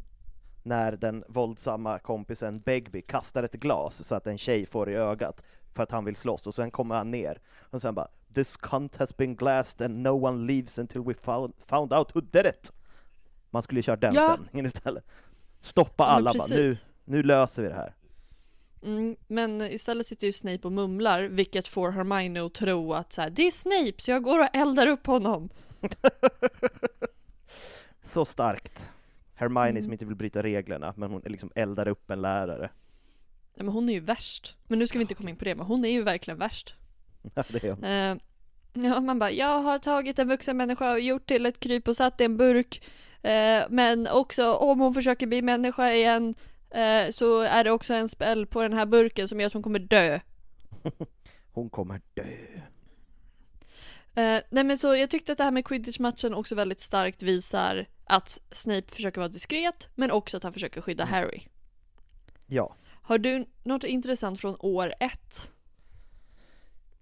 När den våldsamma kompisen Begbie kastar ett glas så att en tjej får i ögat för att han vill slåss och sen kommer han ner och sen bara This cunt has been glassed and no one leaves until we found, found out who did it. Man skulle ju kört den Ja. stämningen istället. Stoppa Ja, alla bara, nu, nu löser vi det här. Mm, men istället sitter ju Snape och mumlar, vilket får Hermione att tro att så här, det är Snape så jag går och eldar upp honom. Så starkt. Hermione Mm. som inte vill bryta reglerna, men hon liksom eldar upp en lärare. Ja, men hon är ju värst. Men nu ska vi inte komma in på det, men hon är ju verkligen värst. Ja, det är hon. Eh, ja, man bara, jag har tagit en vuxen människa och gjort till ett kryp och satt i en burk. Eh, men också om hon försöker bli människa igen eh, så är det också en spell på den här burken som gör att hon kommer dö. Hon kommer dö. Eh, nej men så jag tyckte att det här med quidditch-matchen också väldigt starkt visar att Snape försöker vara diskret men också att han försöker skydda Harry. Ja. Har du något intressant från år ett?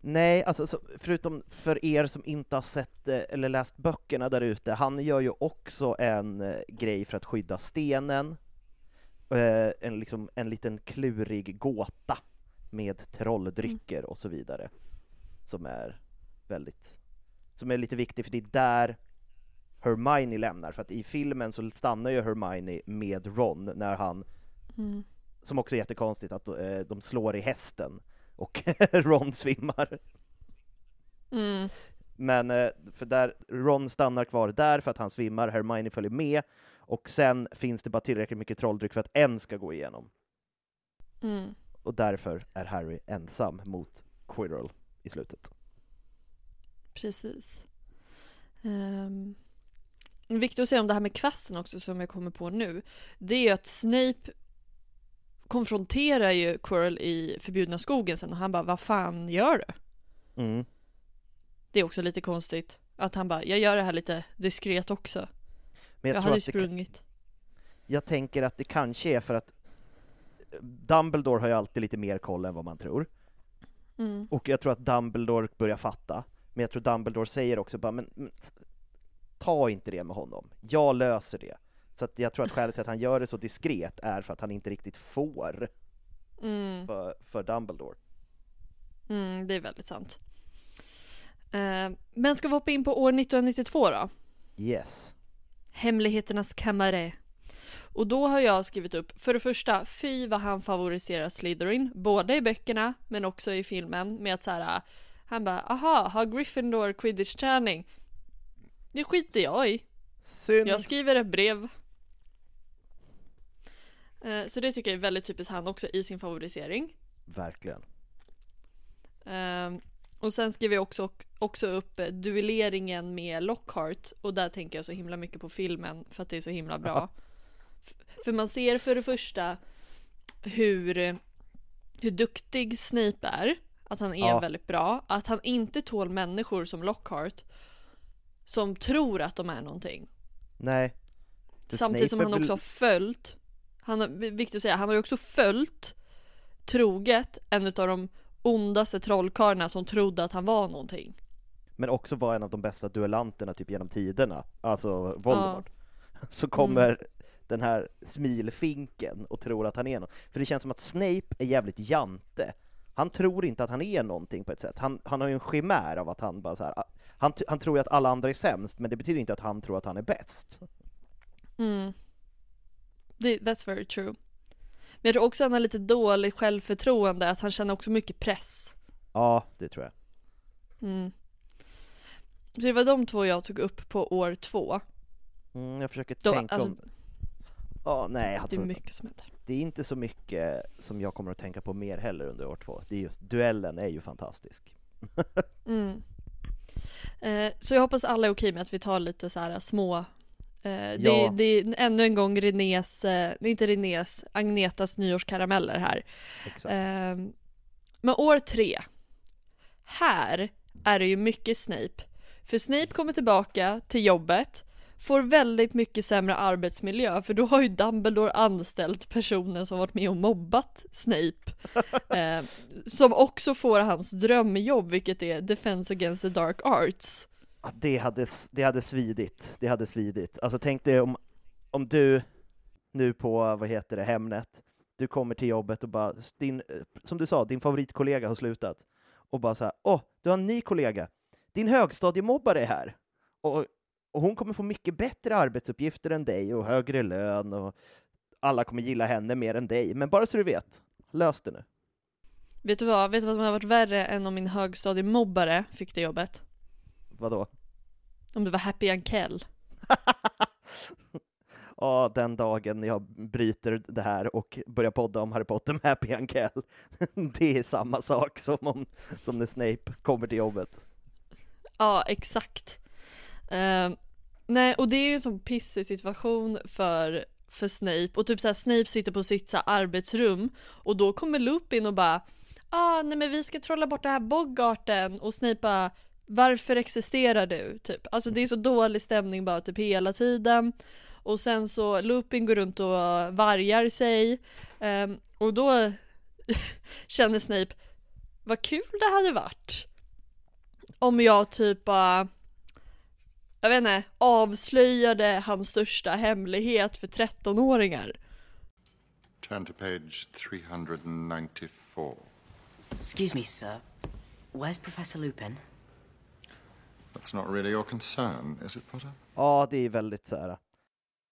Nej, alltså så, förutom för er som inte har sett eh, eller läst böckerna där ute, han gör ju också en eh, grej för att skydda stenen. Eh, en, liksom, en liten klurig gåta med trolldrycker och så vidare. Som är väldigt, som är lite viktig för det är där Hermione lämnar, för att i filmen så stannar ju Hermione med Ron när han, Mm. som också är jättekonstigt, att eh, de slår i hästen och Ron svimmar. Mm. Men eh, för där, Ron stannar kvar där för att han svimmar, Hermione följer med, och sen finns det bara tillräckligt mycket trolldryck för att en ska gå igenom. Mm. Och därför är Harry ensam mot Quirrell i slutet. Precis. Um, viktigt att säga om det här med kvasten också som jag kommer på nu. Det är att Snape konfronterar ju Quirrell i förbjudna skogen sen och han bara vad fan gör du? Mm. Det är också lite konstigt att han bara jag gör det här lite diskret också. Men Jag, jag, hade ju kan- sprungit. jag tänker att det kanske är för att Dumbledore har ju alltid lite mer koll än vad man tror. Mm. Och jag tror att Dumbledore börjar fatta. Men jag tror Dumbledore säger också bara, men, men ta inte det med honom. Jag löser det. Så att jag tror att skälet till att han gör det så diskret är för att han inte riktigt får Mm. för, för Dumbledore. Mm, det är väldigt sant. Eh, men ska vi hoppa in på år 1992 då? Yes. Hemligheternas kammare. Och då har jag skrivit upp, för det första, fy vad han favoriserar Slytherin, både i böckerna men också i filmen med att så här, han bara aha, har Gryffindor quidditch-träning? Det skiter jag i. Synd. Jag skriver ett brev. Eh, Så det tycker jag är väldigt typiskt han också i sin favorisering. Verkligen. Ehm, och sen skriver jag också, också upp eh, duelleringen med Lockhart och där tänker jag så himla mycket på filmen för att det är så himla bra. För man ser för det första hur, hur duktig Snape är. Att han är Ja. väldigt bra, att han inte tål människor som Lockhart som tror att de är någonting. Nej. För Samtidigt som Snape är han också har följt, han har, viktigt att säga, han har ju också följt troget en av de ondaste trollkarlarna som trodde att han var någonting. Men också var en av de bästa duellanterna typ genom tiderna, alltså Voldemort. Så kommer Mm. den här smilfinken och tror att han är något. För det känns som att Snape är jävligt jante. Han tror inte att han är någonting på ett sätt. Han, han har ju en chimär av att han bara så här. ah, Han, han tror ju att alla andra är sämst, men det betyder inte att han tror att han är bäst. Mm. That's very true. Men jag tror också att han har lite dåligt självförtroende, att han känner också mycket press. Ja, det tror jag. Mm. Så det var de två jag tog upp på år två. Mm, jag försöker Då, tänka alltså, om... Ja, nej, det är mycket som händer. Det är inte så mycket som jag kommer att tänka på mer heller under år två. Det är just, duellen är ju fantastisk. Mm. Eh, så jag hoppas alla är okej med att vi tar lite så här små eh, det, Ja. det är ännu en gång Renés, eh, inte Renés, Agnetas nyårskarameller här. Exakt. Eh, men år tre. Här är det ju mycket Snape. För Snape kommer tillbaka till jobbet, får väldigt mycket sämre arbetsmiljö för då har ju Dumbledore anställt personen som varit med och mobbat Snape. Eh, som också får hans drömjobb vilket är Defense Against the Dark Arts. Ja, det, hade, det hade svidit, det hade svidit. Alltså tänk dig om, om du nu på, vad heter det, Hemnet, du kommer till jobbet och bara, din, eh, som du sa, din favoritkollega har slutat. Och bara så här, åh, du har en ny kollega, din högstadiemobbare är här. Och, och hon kommer få mycket bättre arbetsuppgifter än dig och högre lön och alla kommer gilla henne mer än dig. Men bara så du vet, lös det nu. Vet du vad, vet du vad som har varit värre än om min högstadiemobbare fick det jobbet? Vadå? Om det var Happy Ankell. Ja, den dagen jag bryter det här och börjar podda om Harry Potter med Happy Ankell. Det är samma sak som, om, som när Snape kommer till jobbet. Ja, exakt. Eh, nej, och det är ju en sån pissig situation för, för Snape. Och typ såhär, Snape sitter på sitt så här, arbetsrum och då kommer Lupin och bara ah, nej men vi ska trolla bort det här Bogarten och Snape bara varför existerar du? Typ. Alltså det är så dålig stämning bara typ hela tiden. Och sen så Lupin går runt och vargar sig. Um, och då känner Snape, vad kul det hade varit. Om jag typ bara, jag vet inte, avslöjade hans största hemlighet för 13-åringar. Turn to page 394. Excuse me, sir. Where's Professor Lupin? That's not really your concern, is it, Potter? Ja, det är väldigt så här.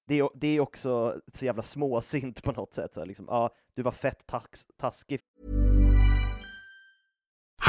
Det är, det är också så jävla småsint på något sätt. Så här, liksom, ja, du var fett tax, taskig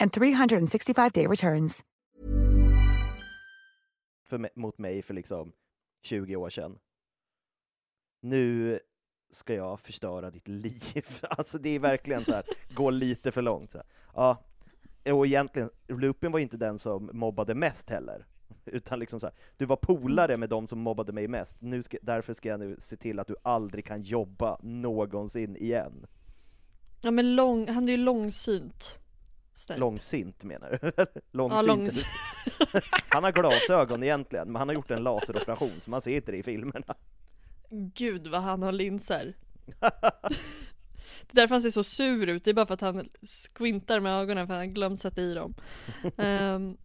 and 365-day returns. för, mig- mot mig för liksom 20 år sedan. Nu ska jag förstöra ditt liv. Alltså det är verkligen så här, gå lite för långt. Så här. Ja, och egentligen, Lupin var inte den som mobbade mest heller. Utan liksom så här, du var polare med de som mobbade mig mest. Nu ska, därför ska jag nu se till att du aldrig kan jobba någonsin igen. Ja men lång, han är ju långsynt. Snape. Långsint menar du? Ja, Långsint. långs... Han har glasögon egentligen, men han har gjort en laseroperation så man ser inte det i filmerna. Gud vad han har linser. Det är därför han ser så sur ut, det är bara för att han squintar med ögonen för att han glömt sätta i dem. Ehm,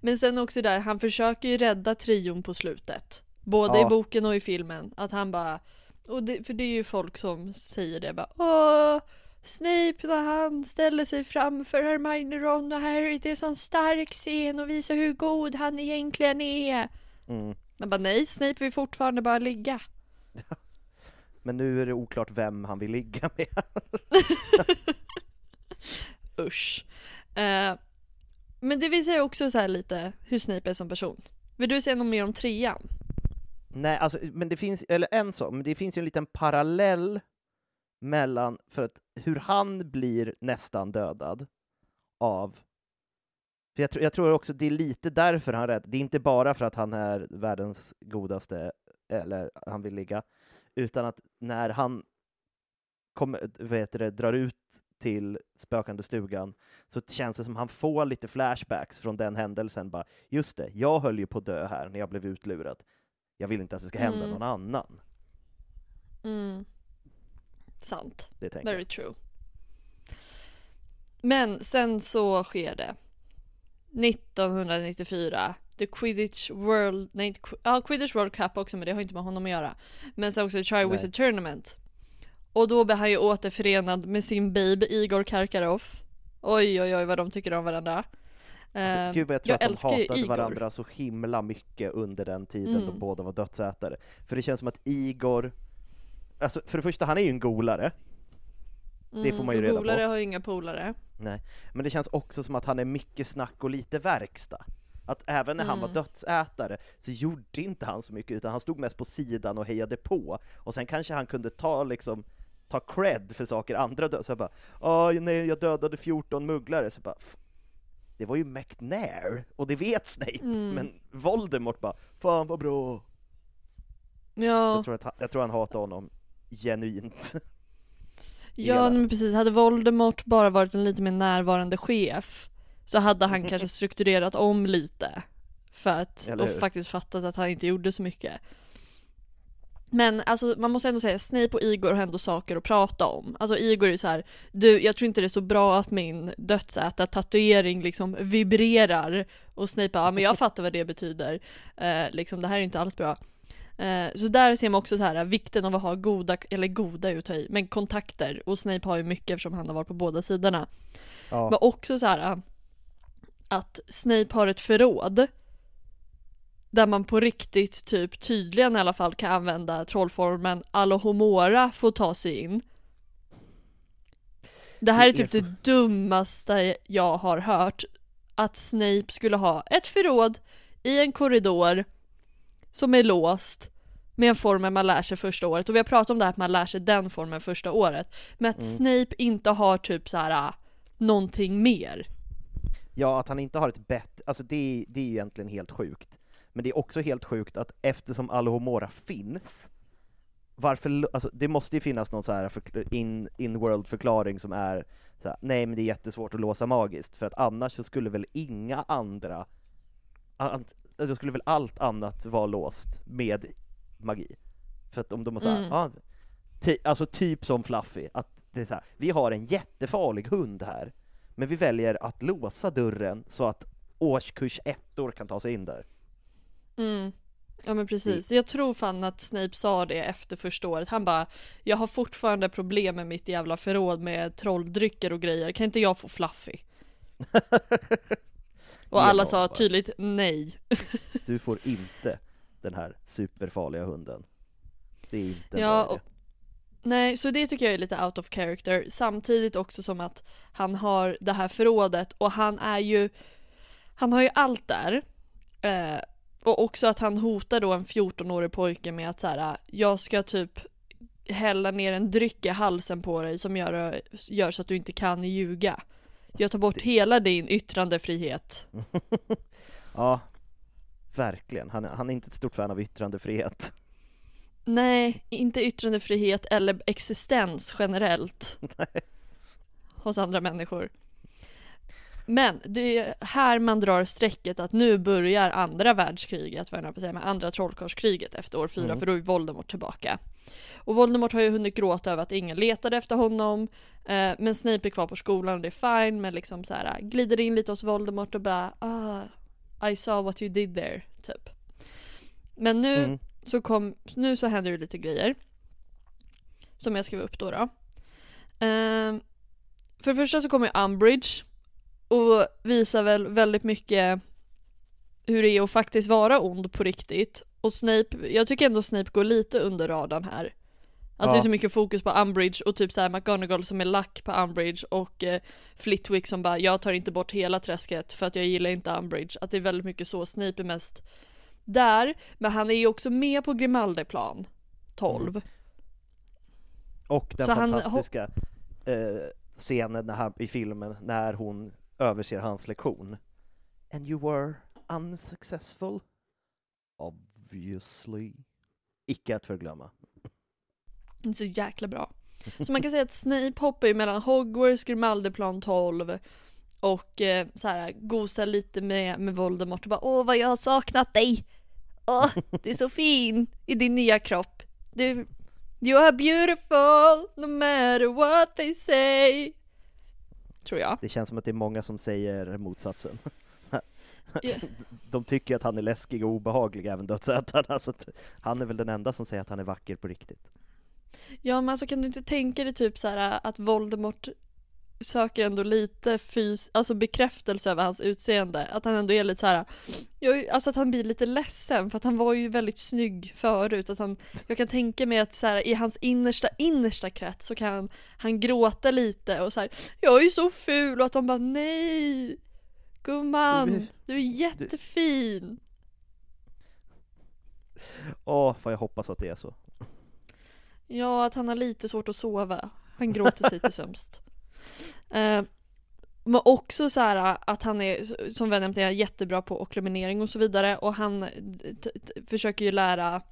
men sen också där, han försöker ju rädda trion på slutet. Både Ja. i boken och i filmen. Att han bara, och det, för det är ju folk som säger det bara Åh, Snape när han ställer sig framför Hermione, Ron och Harry, det är en sån stark scen och visar hur god han egentligen är. Mm. Men bara nej, Snape vill fortfarande bara ligga. Men nu är det oklart vem han vill ligga med. Usch. Eh, men det visar ju också så här lite hur Snape är som person. Vill du säga något mer om trean? Nej, alltså, men det finns, eller en sak, men det finns ju en liten parallell mellan, för att hur han blir nästan dödad av för jag, tror- jag tror också det är lite därför han är rädd. Det är inte bara för att han är världens godaste, eller han vill ligga, utan att när han vad heter det, drar ut till spökande stugan så känns det som han får lite flashbacks från den händelsen. Bara, just det, jag höll ju på att dö här när jag blev utlurad. Jag vill inte att det ska hända Mm. någon annan. Mm. Sant. Det tänker jag. Very true. Men sen så sker det. 1994. The Quidditch World, nej inte ja Quidditch World Cup också men det har inte med honom att göra. Men sen också The Triwizard Tournament. Och då blir han ju återförenad med sin baby Igor Karkaroff. Oj oj oj vad de tycker om varandra. Alltså, Eh, gud vad jag tror att de hatade Igor. varandra så himla mycket under den tiden de Mm. båda var dödsätare. För det känns som att Igor, alltså för det första, han är ju en golare. Det får man ju reda golare på. har ju inga polare. Nej. Men det känns också som att han är mycket snack och lite verkstad. Att även när han var Mm. dödsätare så gjorde inte han så mycket, utan han stod mest på sidan och hejade på. Och sen kanske han kunde ta liksom ta cred för saker andra dödade. Så jag bara, Åh, nej, jag dödade 14 mugglare. Så jag bara, "F- det var ju McNair, och det vet Snape. Mm. Men Voldemort bara, fan vad bra. Så Ja, jag, tror att han, jag tror han hatar honom genuint. ja men precis. Hade Voldemort bara varit en lite mer närvarande chef så hade han kanske strukturerat om lite. För att, och faktiskt fattat att han inte gjorde så mycket. Men alltså man måste ändå säga, Snape och Igor har ändå saker att prata om. Alltså Igor är ju så här, du jag tror inte det är så bra att min dödsäta tatuering liksom vibrerar. Och Snape bara, ja men jag fattar vad det betyder. Eh, liksom det här är inte alls bra. Eh, så där ser man också så här vikten av att ha goda, eller goda ta i, men kontakter. Och Snape har ju mycket eftersom han har varit på båda sidorna. Ja. Men också så här att Snape har ett förråd där man på riktigt typ tydligen i alla fall kan använda trollformen Alohomora för att ta sig in. Det här är typ det dummaste jag har hört. Att Snape skulle ha ett förråd i en korridor som är låst med en formel man lär sig första året. Och vi har pratat om det här att man lär sig den formen första året. Men att Snape inte har typ så här äh, någonting mer. Ja, att han inte har ett bett, alltså det, är- det är ju egentligen helt sjukt. Men det är också helt sjukt att eftersom Alohomora finns, varför, alltså det måste ju finnas någon så här förkl- in, in-world förklaring som är så här, nej men det är jättesvårt att låsa magiskt, för att annars så skulle väl inga andra, ant- då skulle väl allt annat vara låst med magi. För att om de har så här, Mm. ja, ty, alltså typ som Fluffy, att det är så här, vi har en jättefarlig hund här, men vi väljer att låsa dörren så att årskurs ettor kan ta sig in där. Mm. Ja men precis. Jag tror fan att Snape sa det efter första året. Han bara Jag har fortfarande problem med mitt jävla förråd med trolldrycker och grejer. Kan inte jag få Fluffy? Och alla sa tydligt nej. Du får inte den här superfarliga hunden. Det är inte Ja, och-. Nej, så det tycker jag är lite out of character. Samtidigt också som att han har det här förrådet och han är ju Han har ju allt där. Eh, och också att han hotar då en 14-årig pojke med att så här, jag ska typ hälla ner en dryck i halsen på dig som gör, gör så att du inte kan ljuga. Jag tar bort hela din yttrandefrihet. Ja, verkligen. Han, är- han är inte ett stort fan av yttrandefrihet. Nej, inte yttrandefrihet eller existens generellt. Hos andra människor. Men det är här man drar strecket att nu börjar andra världskriget, vad jag på säga, med andra trollkarlskriget efter år fyra, Mm. för då är Voldemort tillbaka. Och Voldemort har ju hunnit gråta över att ingen letade efter honom. Eh, men Snape är kvar på skolan och det är fine, men liksom så här glider in lite hos Voldemort och bara ah, I saw what you did there, typ. Men nu Mm. så kom, nu så händer det lite grejer. Som jag skrev upp då. då. Ehm, för det första så kommer Umbridge och visar väl väldigt mycket hur det är att faktiskt vara ond på riktigt. Och Snape, jag tycker ändå Snape går lite under radarn här. Alltså det är Ja. så mycket fokus på Umbridge och typ såhär McGonagall som är lack på Umbridge och eh, Flitwick som bara jag tar inte bort hela träsket för att jag gillar inte Umbridge. Att det är väldigt mycket så, Snape är mest där, men han är ju också med på Grimaldiplan 12. Och den Så han- fantastiska eh, scenen han, i filmen när hon överser hans lektion. And you were unsuccessful? Obviously. Icke att förglömma. Det är så jäkla bra. Så man kan säga att Snape hoppar ju mellan Hogwarts, Grimaldiplan 12 och eh, så här gosar lite med, med Voldemort och bara åh vad jag har saknat dig! Åh, det är så fin i din nya kropp. Du, you are beautiful no matter what they say. Tror jag. Det känns som att det är många som säger motsatsen. De tycker att han är läskig och obehaglig, även dödsätarna. Så att han är väl den enda som säger att han är vacker på riktigt. Ja men alltså kan du inte tänka dig typ så här att Voldemort söker ändå lite fys- alltså bekräftelse över hans utseende. Att han ändå är lite så här, jag, alltså att han blir lite ledsen för att han var ju väldigt snygg förut. Att han, jag kan tänka mig att så här, i hans innersta, innersta krets så kan han, han gråta lite och så här, jag är ju så ful och att de bara nej! Gumman, Du är- du är jättefin! Åh, vad jag hoppas att det är så. Ja, att han har lite svårt att sova. Han gråter sig till sömst. Eh, men också så här att han är, som vi nämnt, är jättebra på okkluminering och så vidare och han försöker ju lära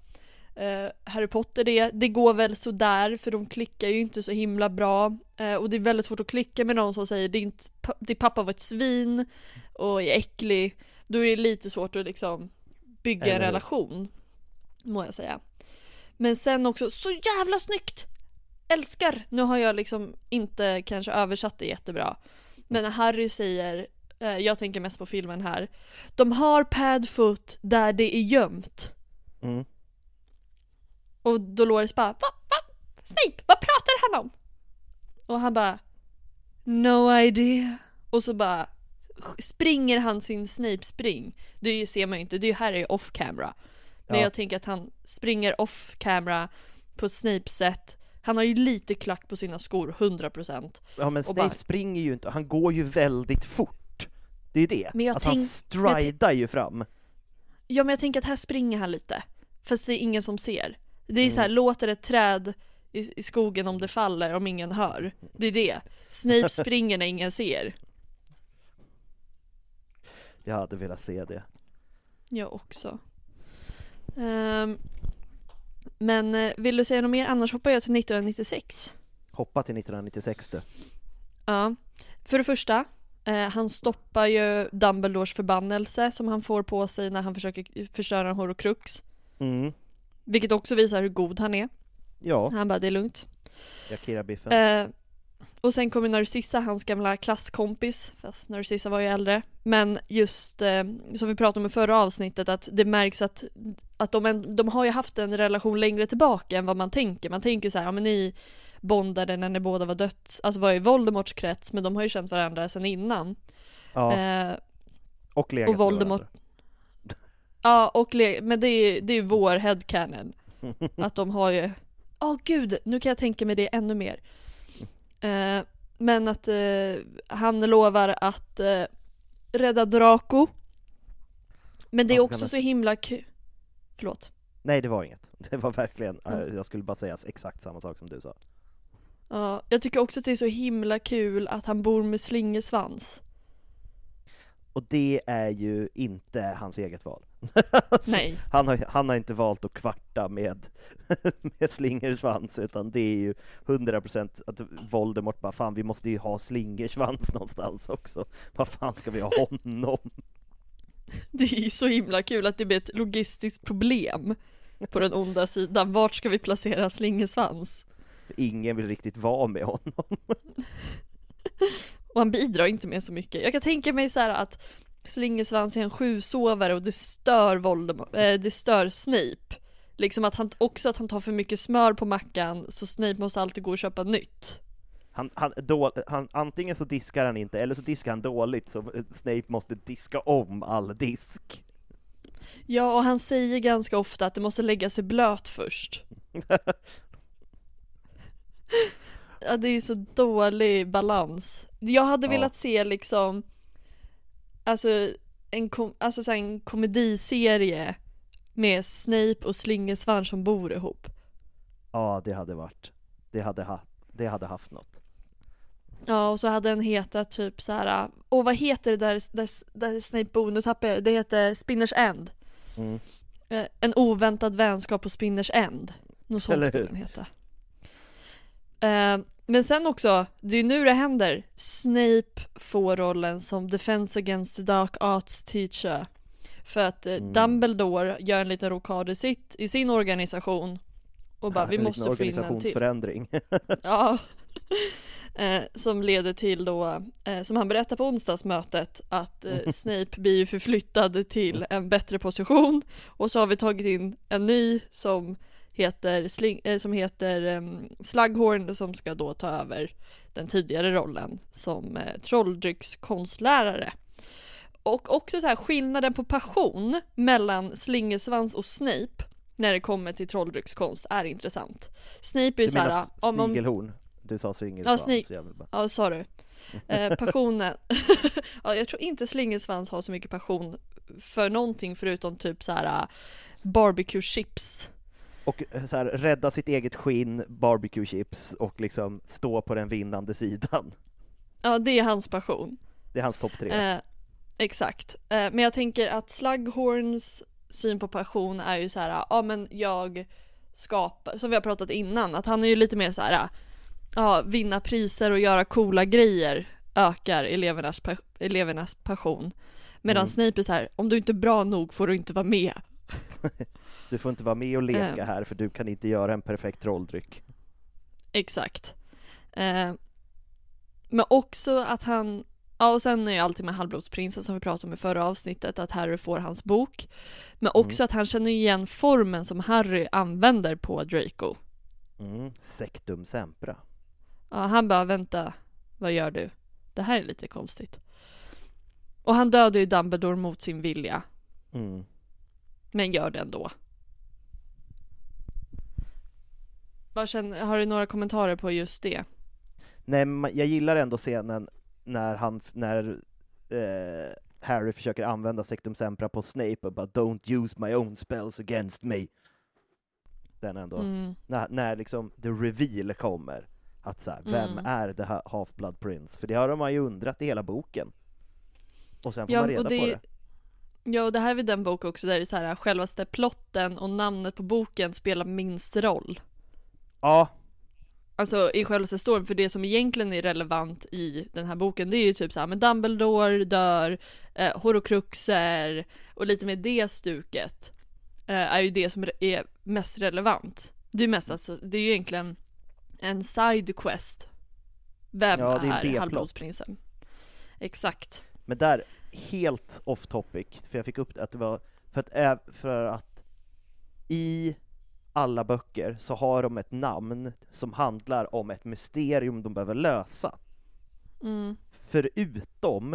eh, Harry Potter det. Det går väl sådär för de klickar ju inte så himla bra eh, och det är väldigt svårt att klicka med någon som säger din, din pappa var ett svin och är äcklig. Då är det lite svårt att liksom bygga en Eller relation. Må jag säga. Men sen också, så jävla snyggt! Älskar! Nu har jag liksom inte kanske översatt det jättebra. Men när Harry säger, eh, jag tänker mest på filmen här, de har padfoot där det är gömt. Mm. Och Dolores bara, va? Va? Snape, vad pratar han om? Och han bara, no idea. Och så bara springer han sin Snape-spring. Det ser man ju inte, det är ju Harry off camera. Men Ja. jag tänker att han springer off camera på Snapes sätt. Han har ju lite klack på sina skor, 100%. Ja men Snape bara- springer ju inte, han går ju väldigt fort. Det är ju det. Men jag att han tänk- stridar ju fram. Ja men jag tänker att här springer han lite. Fast det är ingen som ser. Det är Mm. så här, låter ett träd i, i skogen om det faller om ingen hör. Det är det. Snape springer när ingen ser. Jag hade velat se det. Jag också. Ehm, men eh, vill du säga något mer? Annars hoppar jag till 1996. Hoppa till 1996 du. Ja. För det första, eh, han stoppar ju Dumbledores förbannelse som han får på sig när han försöker förstöra en horocrux. Mm. Vilket också visar hur god han är. Ja, Han bara, det är lugnt. Yakira-biffen. Eh, och sen kommer Narcissa, hans gamla klasskompis, fast Narcissa var ju äldre. Men just eh, som vi pratade om i förra avsnittet, att det märks att, att de, en, de har ju haft en relation längre tillbaka än vad man tänker. Man tänker så här, ja men ni bondade när ni båda var dött, alltså var i Voldemorts krets, men de har ju känt varandra sedan innan. ja, Eh, och legat och med Voldemort- varandra. ja, och le- men det är ju det är ju vår headcanon. Att de har ju, åh gud, nu kan jag tänka mig det ännu mer. Eh, men att eh, han lovar att eh, rädda Draco. Men det är också så himla kul. Förlåt. Nej det var inget. Det var verkligen, Mm. eh, jag skulle bara säga exakt samma sak som du sa. Ja, jag tycker också att det är så himla kul att han bor med slingersvans. Och det är ju inte hans eget val. Nej. Han har, han har inte valt att kvarta med, med slingersvans, utan det är ju 100% att Voldemort bara fan vi måste ju ha slingersvans någonstans också. Vad fan ska vi ha honom? Det är så himla kul att det blir ett logistiskt problem. på den onda sidan. Vart ska vi placera Slingersvans? Ingen vill riktigt vara med honom. Och han bidrar inte med så mycket. Jag kan tänka mig så här Slingersvans är en sjusovare och det stör Voldemort, eh, det stör Snape. Liksom att han också att han tar för mycket smör på mackan så Snape måste alltid gå och köpa nytt. Han, han, då, han, antingen så diskar han inte, eller så diskar han dåligt, så Snape måste diska om all disk. Ja, och han säger ganska ofta att det måste lägga sig blöt först. ja, det är så dålig balans. Jag hade Ja. velat se liksom, alltså en, kom, alltså så en komediserie med Snape och Slingersvans som bor ihop. Ja, det hade varit, det hade, ha, det hade haft något. Ja, och så hade den hetat typ så här. åh vad heter det där, där, där Snape bor? Nu tappar jag det. heter Spinners End. Mm. Eh, En oväntad vänskap på Spinners End. Något sånt Eller skulle hur? den heta. Eh, men sen också, det är nu det händer. Snape får rollen som Defense Against the Dark Arts Teacher. För att eh, Mm. Dumbledore gör en liten rokad i, sitt, i sin organisation. Och bara, vi En liten måste få in en till. organisationsförändring. Ja. Eh, som leder till då, eh, som han berättar på onsdagsmötet, att eh, Snape blir ju förflyttad till en bättre position och så har vi tagit in en ny som heter, sling, eh, som heter eh, Slughorn som ska då ta över den tidigare rollen som eh, trolldryckskonstlärare. Och också så här skillnaden på passion mellan Slingersvans och Snape när det kommer till trolldryckskonst är intressant. Snape är ju Du såhär, menar om, om, snigelhorn? Du sa snig- vill bara- Ja, sa du. Eh, passionen. ja, jag tror inte Slingersvans har så mycket passion för någonting förutom typ så här barbecue chips. Och eh, så här, rädda sitt eget skinn, barbecue chips och liksom stå på den vinnande sidan. Ja, det är hans passion. Det är hans topp tre. Eh, exakt. Eh, men jag tänker att Slughorns syn på passion är ju så här, ja men jag skapar, som vi har pratat innan, att han är ju lite mer så här, ja vinna priser och göra coola grejer ökar elevernas, pa- elevernas passion. Medan Mm. Snape är så här, om du inte är bra nog får du inte vara med. Du får inte vara med och leka eh. här för du kan inte göra en perfekt trolldryck. Exakt. Eh, men också att han, ja och sen är ju alltid med halvblodsprinsen som vi pratade om i förra avsnittet, att Harry får hans bok. Men också att han känner igen formen som Harry använder på Draco. Mm. Sectum sempra. Ja, han bara vänta, vad gör du? Det här är lite konstigt. Och han dödar ju Dumbledore mot sin vilja, Mm. men gör det ändå. Vad känner, har du några kommentarer på just det? Nej, jag gillar ändå scenen när han, när eh, Harry försöker använda Sectum Sempra på Snape och bara ”Don't use my own spells against me”. Den ändå, Mm. när, när liksom the reveal kommer, att så här, vem Mm. är the Ha- Half-Blood Prince? För det har man ju undrat i hela boken. Och sen får Ja, man reda det, på det. Ja, och det här är den bok också där det är så här, självaste plotten och namnet på boken spelar minst roll. Ja, Alltså i självaste storyn, för det som egentligen är relevant i den här boken det är ju typ så här, men Dumbledore dör, eh, Horocruxer och lite med det stuket eh, är ju det som är mest relevant. Det är mest alltså, det är ju egentligen en side quest. Vem Ja, det är är halvblodsprinsen? Exakt. Men där, helt off topic, för jag fick upp det, att det var för att, ä- för att i alla böcker så har de ett namn som handlar om ett mysterium de behöver lösa. Mm. Förutom,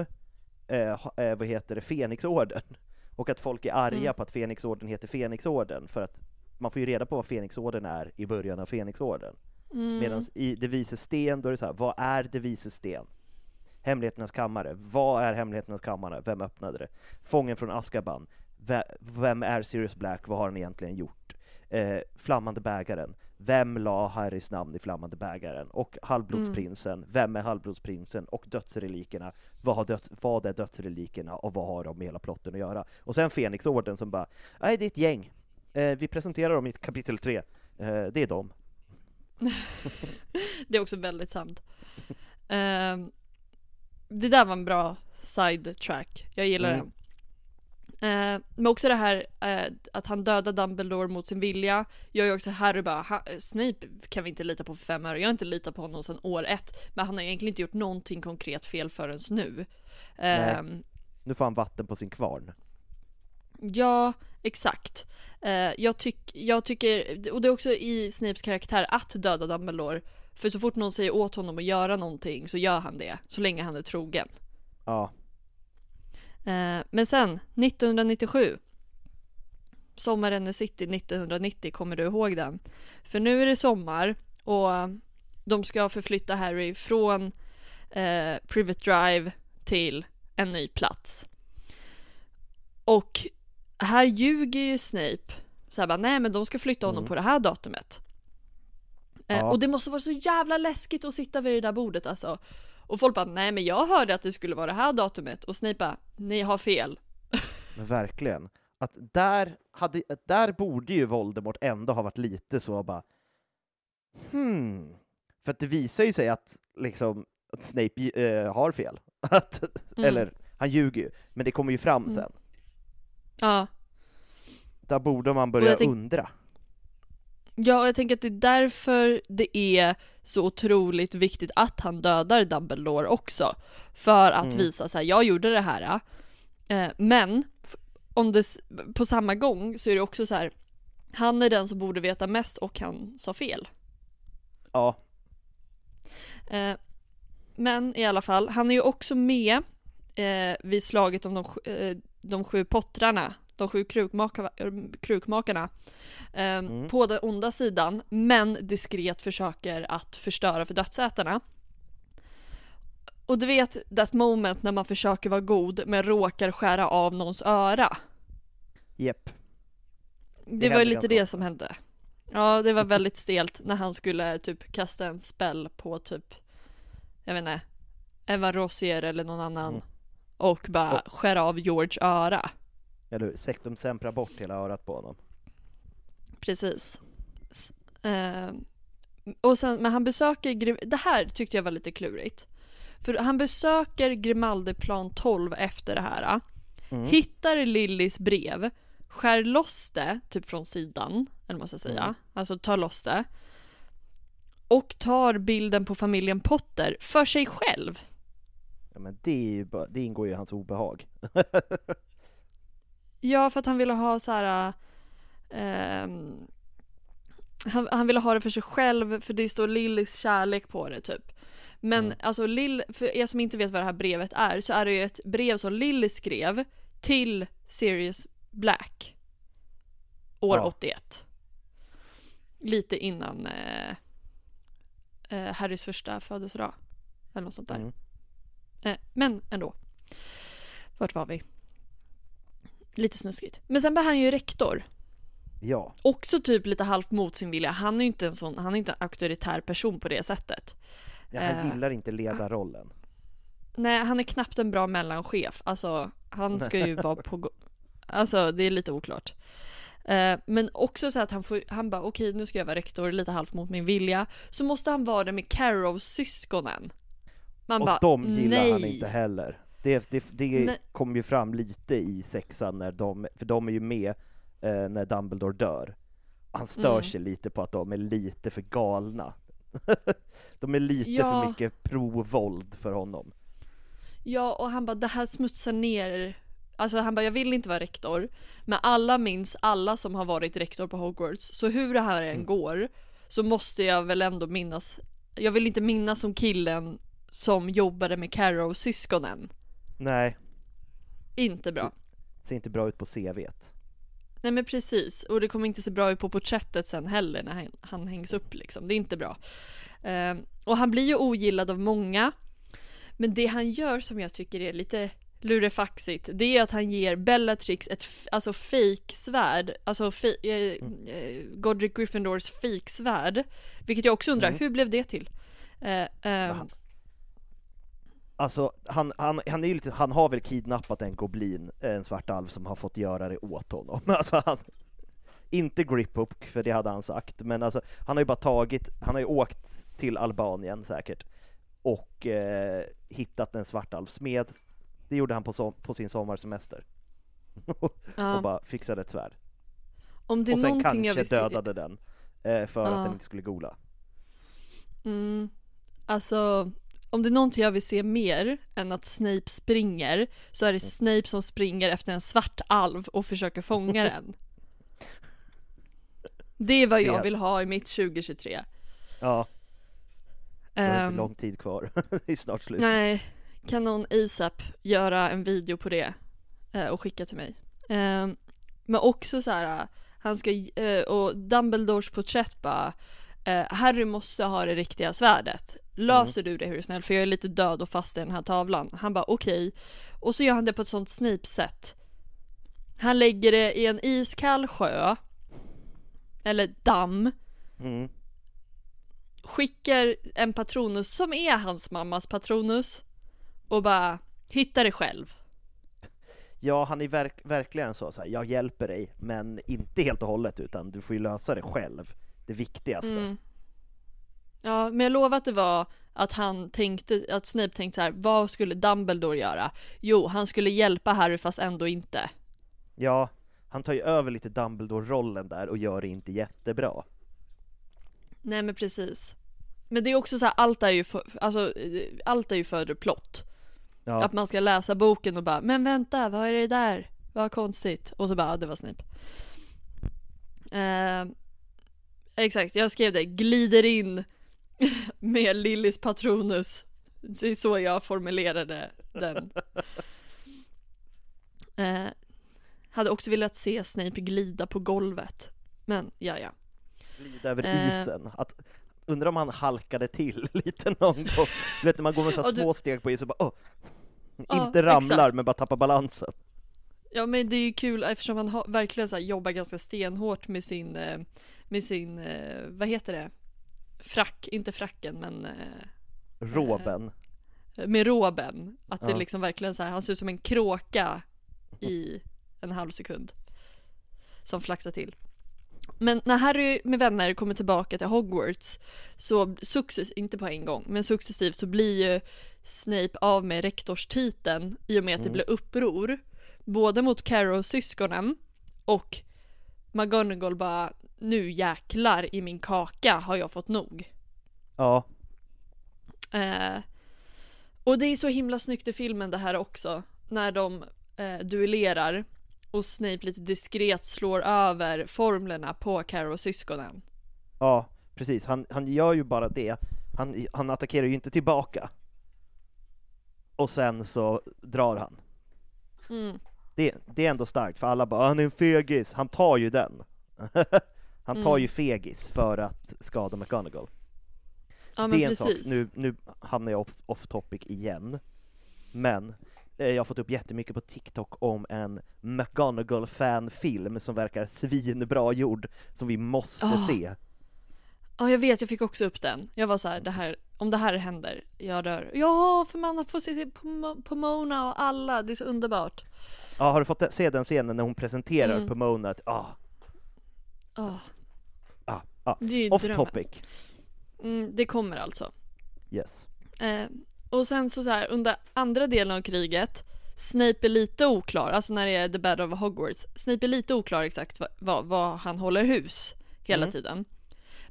eh, eh, vad heter det, Fenixorden. Och att folk är arga Mm. på att Fenixorden heter Fenixorden, för att man får ju reda på vad Fenixorden är i början av Fenixorden. Mm. Medan i Det vises sten, då är det så här, vad är Det vises sten? Hemligheternas kammare, vad är Hemligheternas kammare? Vem öppnade det? Fången från Azkaban, Ve- vem är Sirius Black? Vad har han egentligen gjort? Eh, Flammande bägaren, vem la Harrys namn i Flammande bägaren? Och Halvblodsprinsen, vem är Halvblodsprinsen? Och dödsrelikerna, vad, har döds, vad är dödsrelikerna och vad har de med hela plotten att göra? Och sen Fenixorden som bara, nej det är ett gäng, eh, vi presenterar dem i kapitel 3, eh, det är dem. Det är också väldigt sant. Ehm, det där var en bra sidetrack. Jag gillar Mm. Eh, men också det här eh, att han dödar Dumbledore mot sin vilja gör ju också Harry bara, ha, Snape kan vi inte lita på för fem öre, jag har inte litat på honom sedan år ett. Men han har egentligen inte gjort någonting konkret fel förrän nu. Eh, Nu får han vatten på sin kvarn. Ja, exakt. Eh, jag, tyck, jag tycker, och det är också i Snapes karaktär att döda Dumbledore. För så fort någon säger åt honom att göra någonting så gör han det, så länge han är trogen. Ja, men sen, 1997. Sommaren i city 1990, kommer du ihåg den? För nu är det sommar och de ska förflytta Harry från eh, Privet Drive till en ny plats. Och här ljuger ju Snape. Så här bara, nej men de ska flytta honom Mm. på det här datumet. Eh, Ja. Och det måste vara så jävla läskigt att sitta vid det där bordet alltså. Och folk bara, nej men jag hörde att det skulle vara det här datumet. Och Snape bara, ni har fel. men verkligen. Att där, hade, där borde ju Voldemort ändå ha varit lite så bara hmm. För att det visar ju sig att liksom att Snape eh, har fel. Att, Mm. Eller, han ljuger ju, men det kommer ju fram Mm. sen. Ja. Där borde man börja undra. Ja, och jag tänker att det är därför det är så otroligt viktigt att han dödar Dumbledore också. För att Mm. visa så här, jag gjorde det här. Eh, men om det, på samma gång så är det också så här, han är den som borde veta mest och han sa fel. Ja, Eh, men i alla fall, han är ju också med eh, vid slaget om de, eh, de sju pottrarna, de sju krukmaka, krukmakarna, eh, Mm. på den onda sidan, men diskret försöker att förstöra för dödsätarna. Och du vet that moment när man försöker vara god men råkar skära av någons öra. jepp. Det, Det var ju lite det som hände. Ja, det var väldigt stelt när han skulle typ kasta en spell på typ, jag vet inte, Eva Rosier eller någon annan. Mm. Och bara Och- skära av George öra. Eller hur? Sectum sempra bort hela örat på honom. Precis. S- eh, och sen, men han besöker, Grim- det här tyckte jag var lite klurigt. För han besöker Grimaldeplan 12 efter det här. Mm. Hittar Lillys brev, skär loss det, typ från sidan, eller man ska säga. Mm. Alltså tar loss det. Och tar bilden på familjen Potter för sig själv. Ja, men det, är ju bara, det ingår ju i hans obehag. Ja, för att han ville ha så här. ehm, han, han ville ha det för sig själv för det står Lillys kärlek på det typ. Men Mm. alltså Lill, för er som inte vet vad det här brevet är så är det ju ett brev som Lilly skrev till Sirius Black. År Ja. 81. Lite innan eh, eh, Harrys första födelsedag. Eller något sånt där. Mm. Eh, men ändå. Vart var vi? Lite snuskigt. Men sen blir han ju rektor. Ja, Också typ lite halvt mot sin vilja. Han är ju inte en sån, han är inte en auktoritär person på det sättet. ja han Eh. gillar inte ledarrollen. Nej, han är knappt en bra mellanchef. Alltså, han ska ju vara på... Alltså, det är lite oklart. Eh, men också så att han får, han bara okej nu ska jag vara rektor lite halvt mot min vilja. Så måste han vara det med Carrows syskonen. Man Och bara, de gillar nej. han inte heller. Det, det, det kom ju fram lite i sexan när de, för de är ju med eh, när Dumbledore dör. Han stör Mm. sig lite på att de är lite för galna. de är lite Ja. för mycket pro-våld för honom. Ja, och han bara det här smutsar ner Alltså han bara jag vill inte vara rektor Men alla minns alla som har varit rektor på Hogwarts Så hur det här än Mm. går Så måste jag väl ändå minnas Jag vill inte minnas som killen Som jobbade med Carrows syskonen Nej, Inte bra ser inte bra ut på CVt. Nej men precis, och det kommer inte se bra ut på porträttet sen heller när han, han hängs upp liksom. Det är inte bra. Ehm, och han blir ju ogillad av många. Men det han gör som jag tycker är lite lurefaxigt, det är att han ger Bellatrix ett alltså fejksvärd, alltså eh, eh, Godric Gryffindors fejksvärd. Vilket jag också undrar, Mm. hur blev det till? Eh, ehm, Alltså, han, han, han, är ju lite, han har väl kidnappat en goblin, en svart alv som har fått göra det åt honom. Alltså han, inte Griphook, för det hade han sagt, men alltså, han har ju bara tagit, han har ju åkt till Albanien säkert, och eh, hittat en svartalvsmed. Det gjorde han på, som, på sin sommarsemester. Och bara fixade ett svärd. Om det är och sen kanske vill dödade den eh, för att Ja. den inte skulle gola. Mm, alltså, om det är någonting jag vill se mer än att Snape springer så är det Snape som springer efter en svart alv och försöker fånga den. Det är vad jag vill ha i mitt 2023. Ja, det har Ehm, inte lång tid kvar. det är snart slut. Nej, kan någon ASAP göra en video på det eh, och skicka till mig? Ehm, men också så här, han ska, eh, och Dumbledores porträtt bara, eh, Harry måste ha det riktiga svärdet. Löser du det hur snäll? För jag är lite död och fast i den här tavlan. Han bara okej. Och så gör han det på ett sånt Snape-sätt. Han lägger det i en iskall sjö. Eller damm. Mm. skickar en patronus som är hans mammas patronus och bara hittar det själv. Ja, han är verk- verkligen så, så här, jag hjälper dig, men inte helt och hållet, utan du får ju lösa det själv. Det viktigaste. Mm. Ja, men jag lovar att det var att han tänkte, att Snape tänkte så här, vad skulle Dumbledore göra? Jo, han skulle hjälpa Harry fast ändå inte. Ja, han tar ju över lite Dumbledore-rollen där och gör det inte jättebra. Nej men precis. Men det är också så här, allt är ju för, alltså, allt är ju för plott. Ja, Att man ska läsa boken och bara, men vänta, vad är det där? Vad konstigt. Och så bara, ja, det var Snape. Eh, exakt, jag skrev det, glider in med Lillys Patronus. Det är så jag formulerade den. Eh, hade också velat se Snape glida på golvet. Men, ja ja. glida över Eh. isen. Att, undrar om han halkade till lite någon gång. Du vet när man går med så Ja, du- små steg på isen och bara! Ja, Inte ramlar exakt. men bara tappar balansen. Ja men det är ju kul eftersom han har, verkligen så här, jobbar ganska stenhårt med sin, eh, med sin, eh, vad heter det? Frack, inte fracken men eh, Roben. med roben. Att det Ja. liksom verkligen så här, han ser ut som en kråka i en halv sekund. Som flaxar till. Men när Harry med vänner kommer tillbaka till Hogwarts så successivt, inte på en gång, men successivt så blir ju Snape av med rektorstiteln i och med att det Mm. blir uppror. Både mot Carrow-syskonen och McGonagall bara nu jäklar i min kaka har jag fått nog. Ja, Eh, och det är så himla snyggt i filmen det här också. När de eh, duellerar och Snape lite diskret slår över formlerna på Carrow-syskonen. ja precis. Han, han gör ju bara det. Han, han attackerar ju inte tillbaka. Och sen så drar han. Mm. Det, det är ändå starkt, för alla bara han är en fegis, han tar ju den. han tar Mm. ju fegis för att skada McGonagall. Ja det är en sak, precis. nu, nu hamnar jag off, off topic igen. Men eh, jag har fått upp jättemycket på TikTok om en McGonagall-fan-film som verkar svinbra gjord, som vi måste Ah. se. Ja jag vet, jag fick också upp den. Jag var så här, det här om det här händer, jag dör. Ja, för man får se Pom- Pomona och alla, det är så underbart. Ja, har du fått se den scenen när hon presenterar Mm. Pomona? att, Ah, Oh, ah, ah. det är ju Off drömmen. topic. Mm, det kommer alltså. Yes. Eh, och sen så, så här, under andra delen av kriget, Snape är lite oklar, alltså när det är The Battle of Hogwarts, Snape är lite oklar exakt vad, vad, vad han håller hus hela Mm. tiden.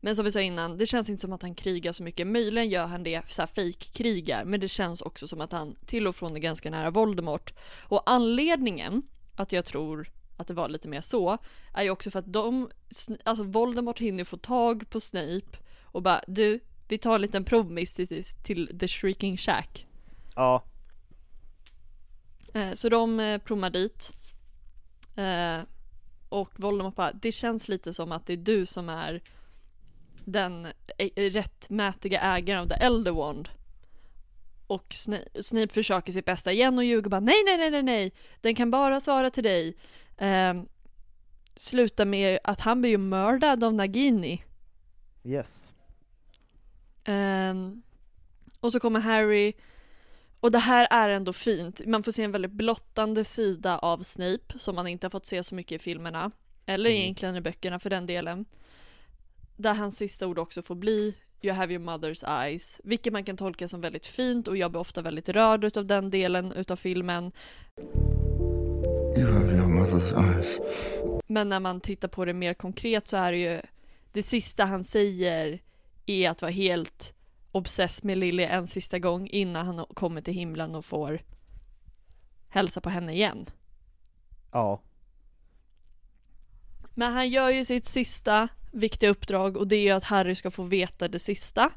Men som vi sa innan, det känns inte som att han krigar så mycket. Möjligen gör han det så här fake-krigar, men det känns också som att han till och från är ganska nära Voldemort. Och anledningen att jag tror att det var lite mer så, är ju också för att de, alltså Voldemort hinner få tag på Snape och bara du, vi tar en liten promis till, till The Shrieking Shack. Ja, Eh, så de eh, prommar dit. Eh, och Voldemort bara, det känns lite som att det är du som är den eh, rättmätiga ägaren av The Elder Wand. Och Snape, Snape försöker sitt bästa igen och ljuger bara nej, nej, nej, nej, nej, den kan bara svara till dig. Eh, sluta med att han blir ju mördad av Nagini. yes. Ehm, och så kommer Harry och det här är ändå fint. Man får se en väldigt blottande sida av Snape som man inte har fått se så mycket i filmerna. Eller Mm. egentligen i böckerna för den delen. Där hans sista ord också får bli You have your mother's eyes. Vilket man kan tolka som väldigt fint och jag blir ofta väldigt rörd utav den delen utav filmen. You have your mother's eyes. Men när man tittar på det mer konkret så är det ju det sista han säger är att vara helt obsess med Lily en sista gång innan han kommer till himlen och får hälsa på henne igen. Ja. Men han gör ju sitt sista viktiga uppdrag och det är ju att Harry ska få veta det sista.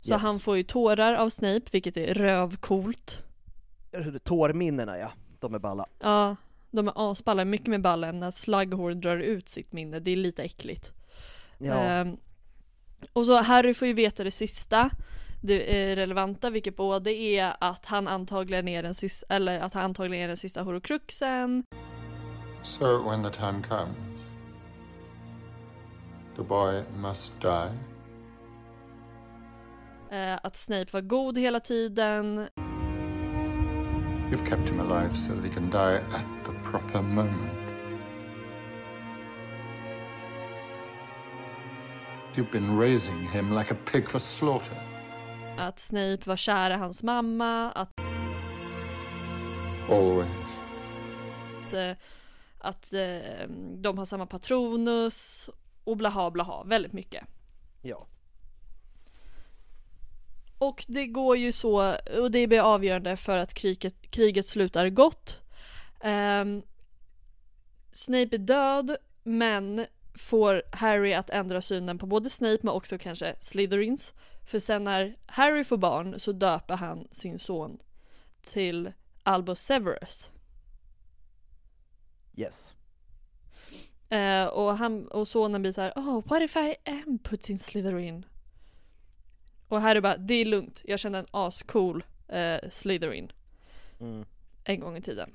Så Yes. han får ju tårar av Snape, vilket är rövcoolt. Tårminnena ja, de är balla. Ja, de är asballa, mycket med ballen när Slughorn drar ut sitt minne, det är lite äckligt. Ja. Ehm, och så Harry får ju veta det sista, det är relevanta, vilket både är att han antagligen är den sista, eller att han antagligen är den sista horocruxen, So when the time comes, the boy must die. eh, att Snape var god hela tiden, You've kept him alive so that he can die at the proper moment. You've been raising him like a pig for slaughter. att Snape var kär i hans mamma, att, Always. eh, att eh, de har samma patronus och blaha blaha, väldigt mycket. ja. Och det går ju så, och det blir avgörande för att kriget, kriget slutar gott. Ehm, Snape är död, men får Harry att ändra synen på både Snape men också kanske Slytherins. För sen när Harry får barn så döper han sin son till Albus Severus. Yes. Eh, och, han, och sonen blir så här: Oh, what if I am put in Slytherin? Och Harry bara, det är lugnt, jag kände en ascool eh, Slytherin Mm. en gång i tiden.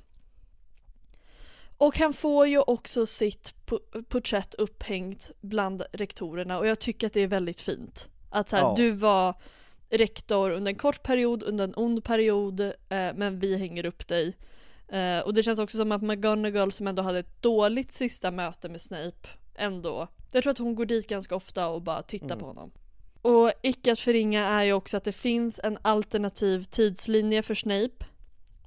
Och han får ju också sitt po- porträtt upphängt bland rektorerna och jag tycker att det är väldigt fint. Att så här, Ja. du var rektor under en kort period, under en ond period, eh, men vi hänger upp dig. Eh, och det känns också som att McGonagall som ändå hade ett dåligt sista möte med Snape ändå. Jag tror att hon går dit ganska ofta och bara tittar Mm. på honom. Och icke att förringa är ju också att det finns en alternativ tidslinje för Snape.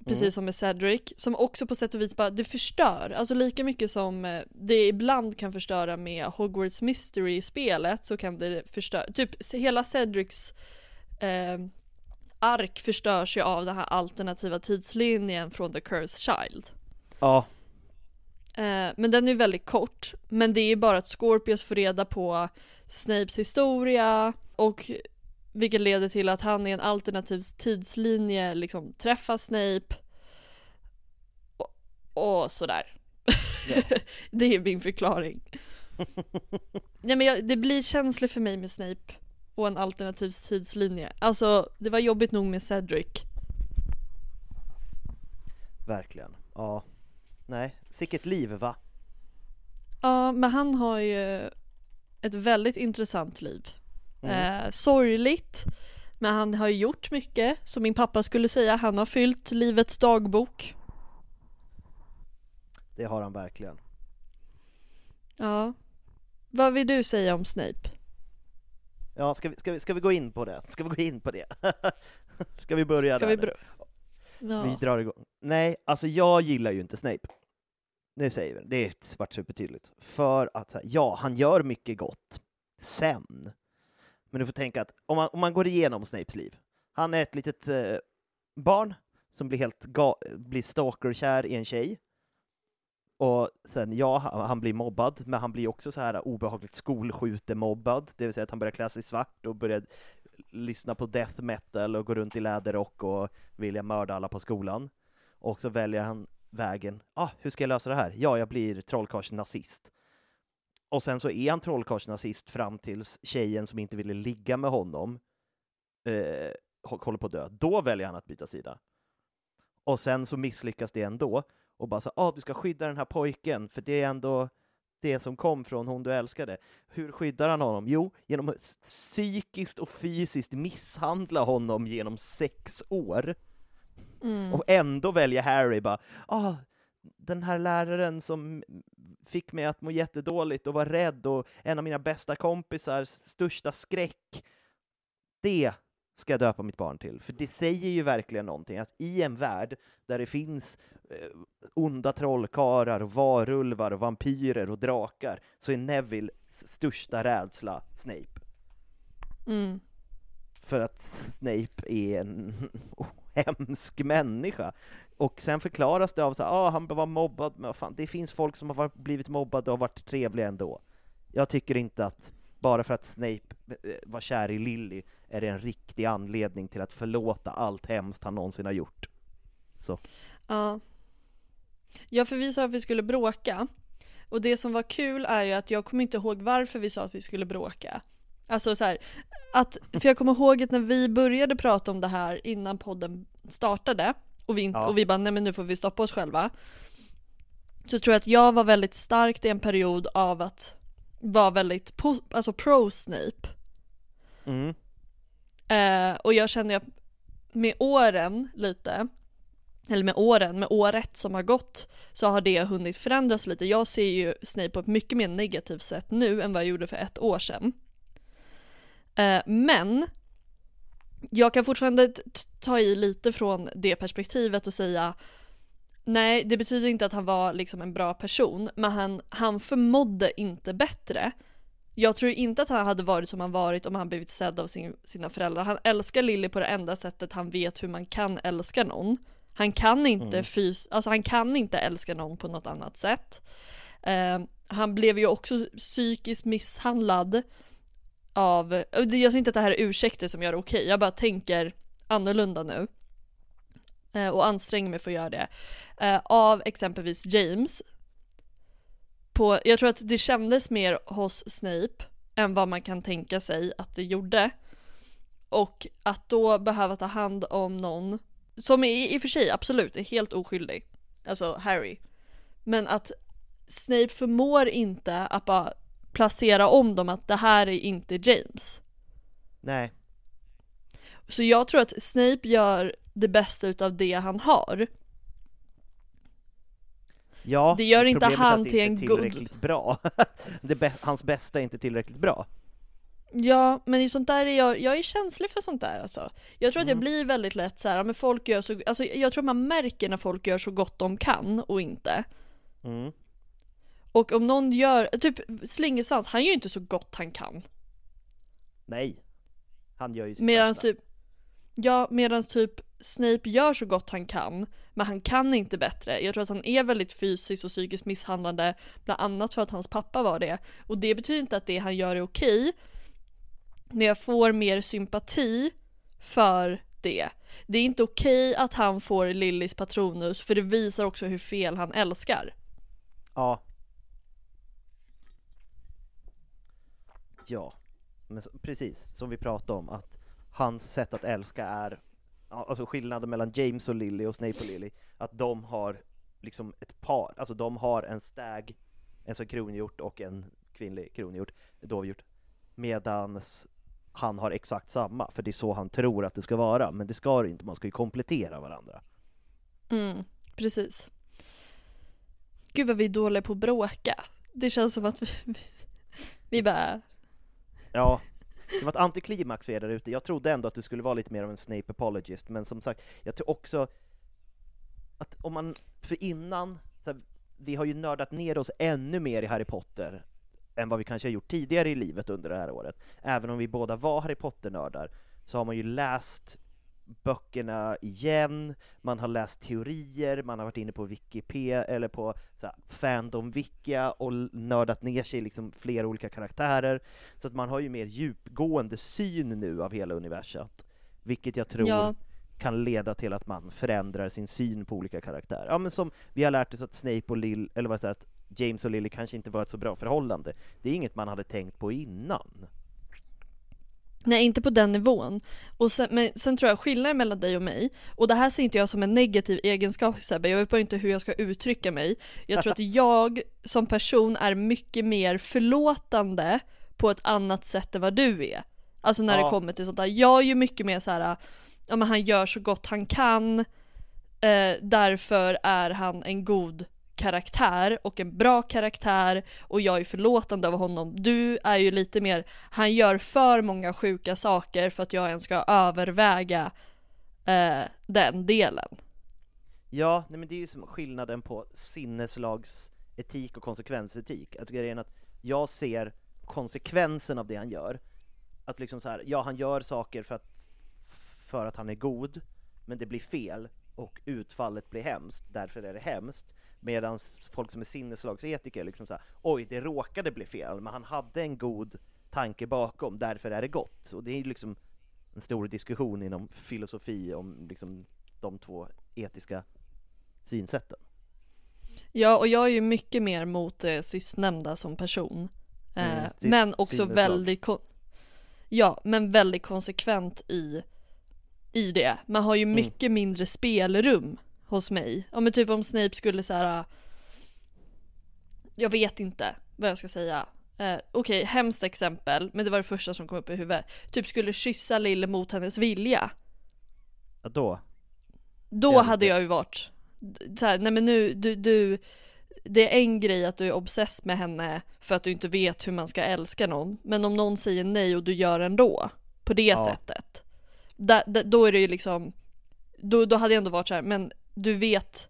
Precis Mm. som med Cedric, som också på sätt och vis bara, det förstör. Alltså lika mycket som eh, det ibland kan förstöra med Hogwarts Mystery-spelet så kan det förstöra, typ hela Cedrics eh, ark förstörs ju av den här alternativa tidslinjen från The Cursed Child. Ja. Eh, men den är ju väldigt kort, men det är ju bara att Scorpius får reda på Snapes historia och vilket leder till att han i en alternativ tidslinje liksom träffar Snape och, och sådär. Ja. det är min förklaring. Nej men jag, det blir känsligt för mig med Snape och en alternativ tidslinje. Alltså det var jobbigt nog med Cedric. Verkligen. Ja. Nej, sicket liv va? Ja, men han har ju ett väldigt intressant liv. Mm. Eh, sorgligt, men han har ju gjort mycket. Som min pappa skulle säga, han har fyllt livets dagbok. Det har han verkligen. Ja. Vad vill du säga om Snape? Ja, ska vi, ska vi, ska vi gå in på det? Ska vi gå in på det? ska vi börja Ska där vi br- ja. Vi drar igång. Nej, alltså jag gillar ju inte Snape. Det säger vi, det är svart supertydligt. För att, här, ja, han gör mycket gott. Sen. Men du får tänka att om man, om man går igenom Snapes liv. Han är ett litet eh, barn som blir helt ga- blir stalkerkär i en tjej. Och sen, ja, han, blir mobbad, men han blir också så här obehagligt skolskjutemobbad, det vill säga att han börjar klä sig svart och börjar lyssna på death metal och gå runt i läderrock och vilja mörda alla på skolan. Och så väljer han vägen, ah, hur ska jag lösa det här? Ja, jag blir trollkarlsnazist. Och sen så är han trollkarlsnazist fram tills tjejen som inte ville ligga med honom eh, håller på att dö. Då väljer han att byta sida. Och sen så misslyckas det ändå och bara så, ah, du ska skydda den här pojken för det är ändå det som kom från hon du älskade. Hur skyddar han honom? Jo, genom att psykiskt och fysiskt misshandla honom genom sex år. Mm. Och ändå väljer Harry bara, ah, den här läraren som fick mig att må jättedåligt och vara rädd och en av mina bästa kompisars största skräck. Det ska jag döpa mitt barn till. För det säger ju verkligen någonting, att i en värld där det finns eh, onda trollkarlar, varulvar, och vampyrer och drakar, så är Neville största rädsla Snape. Mm. För att Snape är en hemsk människa. Och sen förklaras det av så ah, han var mobbad, men fan, det finns folk som har blivit mobbade och varit trevliga ändå. Jag tycker inte att bara för att Snape eh, var kär i Lily är det en riktig anledning till att förlåta allt hemskt han någonsin har gjort. Så. Ja. Ja, för vi sa att vi skulle bråka. Och det som var kul är ju att jag kommer inte ihåg varför vi sa att vi skulle bråka. Alltså så här, att, för jag kommer ihåg att när vi började prata om det här innan podden startade och vi, inte, Ja. och vi bara nej men nu får vi stoppa oss själva. Så tror jag att jag var väldigt starkt i en period av att vara väldigt po- alltså pro Snape. Mm. Eh, och jag känner att med åren lite, eller med åren, med året som har gått, så har det hunnit förändras lite. Jag ser ju Snape på ett mycket mer negativt sätt nu än vad jag gjorde för ett år sedan. Eh, men jag kan fortfarande ta i lite från det perspektivet och säga Nej, det betyder inte att han var liksom en bra person, men han, han förmådde inte bättre. Jag tror inte att han hade varit som han varit om han blivit sedd av sin, sina föräldrar. Han älskar Lily på det enda sättet han vet hur man kan älska någon. Han kan inte fys- alltså han kan inte älska någon på något annat sätt. Eh, han blev ju också psykiskt misshandlad av, jag säger inte att det här är ursäkter som gör det okej, jag bara tänker annorlunda nu. Eh, och anstränger mig för att göra det. Eh, av exempelvis James. På, jag tror att det kändes mer hos Snape än vad man kan tänka sig att det gjorde. Och att då behöva ta hand om någon som i, i och för sig absolut är helt oskyldig. Alltså Harry. Men att Snape förmår inte att bara placera om dem att det här är inte James. Nej. Så jag tror att Snape gör det bästa utav det han har. Ja, Det gör inte han till en god- tillräckligt bra. bä- hans bästa är inte tillräckligt bra. Ja, men i sånt där är jag, jag är känslig för sånt där alltså. Jag tror att jag blir väldigt lätt så här, men folk gör så, alltså jag tror man märker när folk gör så gott de kan och inte. Mm. Och om någon gör, typ Slingersvans, han gör ju inte så gott han kan. Nej. Han gör ju sitt Medan bästa. typ, ja medan typ Snape gör så gott han kan, men han kan inte bättre. Jag tror att han är väldigt fysiskt och psykiskt misshandlande, bland annat för att hans pappa var det. Och det betyder inte att det han gör är okej, men jag får mer sympati för det. Det är inte okej att han får Lillys patronus, för det visar också hur fel han älskar. Ja. Ja, men så, precis som vi pratade om, att hans sätt att älska är, alltså skillnaden mellan James och Lily och Snape och Lily, att de har liksom ett par, alltså de har en stag, en som kronhjort och en kvinnlig kronhjort, dovhjort, medans han har exakt samma, för det är så han tror att det ska vara, men det ska det inte, man ska ju komplettera varandra. Mm, precis. Gud vad vi är dåliga på att bråka. Det känns som att vi, vi bara, Ja, det var ett antiklimax för er där ute. Jag trodde ändå att du skulle vara lite mer av en Snape apologist, men som sagt, jag tror också att om man, för innan, så här, vi har ju nördat ner oss ännu mer i Harry Potter än vad vi kanske har gjort tidigare i livet under det här året. Även om vi båda var Harry Potter-nördar, så har man ju läst böckerna igen, man har läst teorier, man har varit inne på Wikipedia eller på så här, Fandom-Wikia och nördat ner sig i liksom flera olika karaktärer. Så att man har ju mer djupgående syn nu av hela universat, vilket jag tror Ja. kan leda till att man förändrar sin syn på olika karaktärer. Ja men som vi har lärt oss att Snape och Lill, eller vad säger att James och Lily kanske inte var ett så bra förhållande. Det är inget man hade tänkt på innan. Nej inte på den nivån. Och sen, men sen tror jag skillnaden mellan dig och mig, och det här ser inte jag som en negativ egenskap Sebbe, jag vet bara inte hur jag ska uttrycka mig. Jag tror att jag som person är mycket mer förlåtande på ett annat sätt än vad du är. Alltså när Ja. det kommer till sånt där. Jag är ju mycket mer så här, ja men han gör så gott han kan, eh, därför är han en god karaktär och en bra karaktär och jag är förlåtande av honom. Du är ju lite mer, han gör för många sjuka saker för att jag ens ska överväga eh, den delen. Ja, nej men det är ju som skillnaden på sinneslagsetik och konsekvensetik. Att grejen är att jag ser konsekvensen av det han gör. Att liksom så här, ja han gör saker för att, för att han är god, men det blir fel och utfallet blir hemskt, därför är det hemskt. Medan folk som är sinneslagsetiker liksom så här, oj det råkade bli fel, men han hade en god tanke bakom, därför är det gott. Och det är ju liksom en stor diskussion inom filosofi om liksom de två etiska synsätten. Ja, och jag är ju mycket mer mot det sistnämnda som person. Mm, eh, sitt men också väldigt Ja, men väldigt konsekvent i, i det. Man har ju Mm. mycket mindre spelrum hos mig. Ja men typ om Snape skulle så här. Jag vet inte vad jag ska säga. Eh, Okej, hemskt exempel, men det var det första som kom upp i huvudet. Typ skulle kyssa Lille mot hennes vilja. Ja, då? Då Ja, hade det- jag ju varit så här, nej men nu, du, du Det är en grej att du är obsess med henne för att du inte vet hur man ska älska någon Men om någon säger nej och du gör ändå På det Ja. sättet da, da, Då är det ju liksom då, då hade jag ändå varit så här, men du vet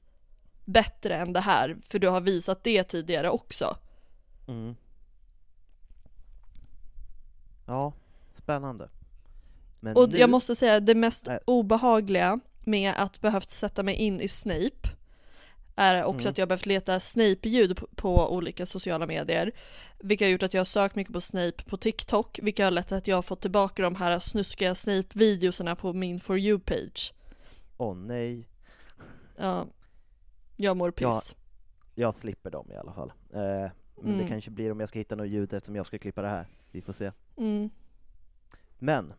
bättre än det här för du har visat det tidigare också Mm. Ja, spännande. Men Och nu, jag måste säga det mest obehagliga med att behövt sätta mig in i Snape är också Mm. att jag behövt leta Snape-ljud på, på olika sociala medier. Vilket har gjort att jag har sökt mycket på Snape på TikTok, vilket har lett till att jag har fått tillbaka de här snuskiga Snape-videorna på min For You-page. Åh nej, Ja, jag mår piss. jag slipper dem i alla fall. Eh, men Mm. det kanske blir om jag ska hitta något ljud eftersom jag ska klippa det här. Vi får se. Mm. Men,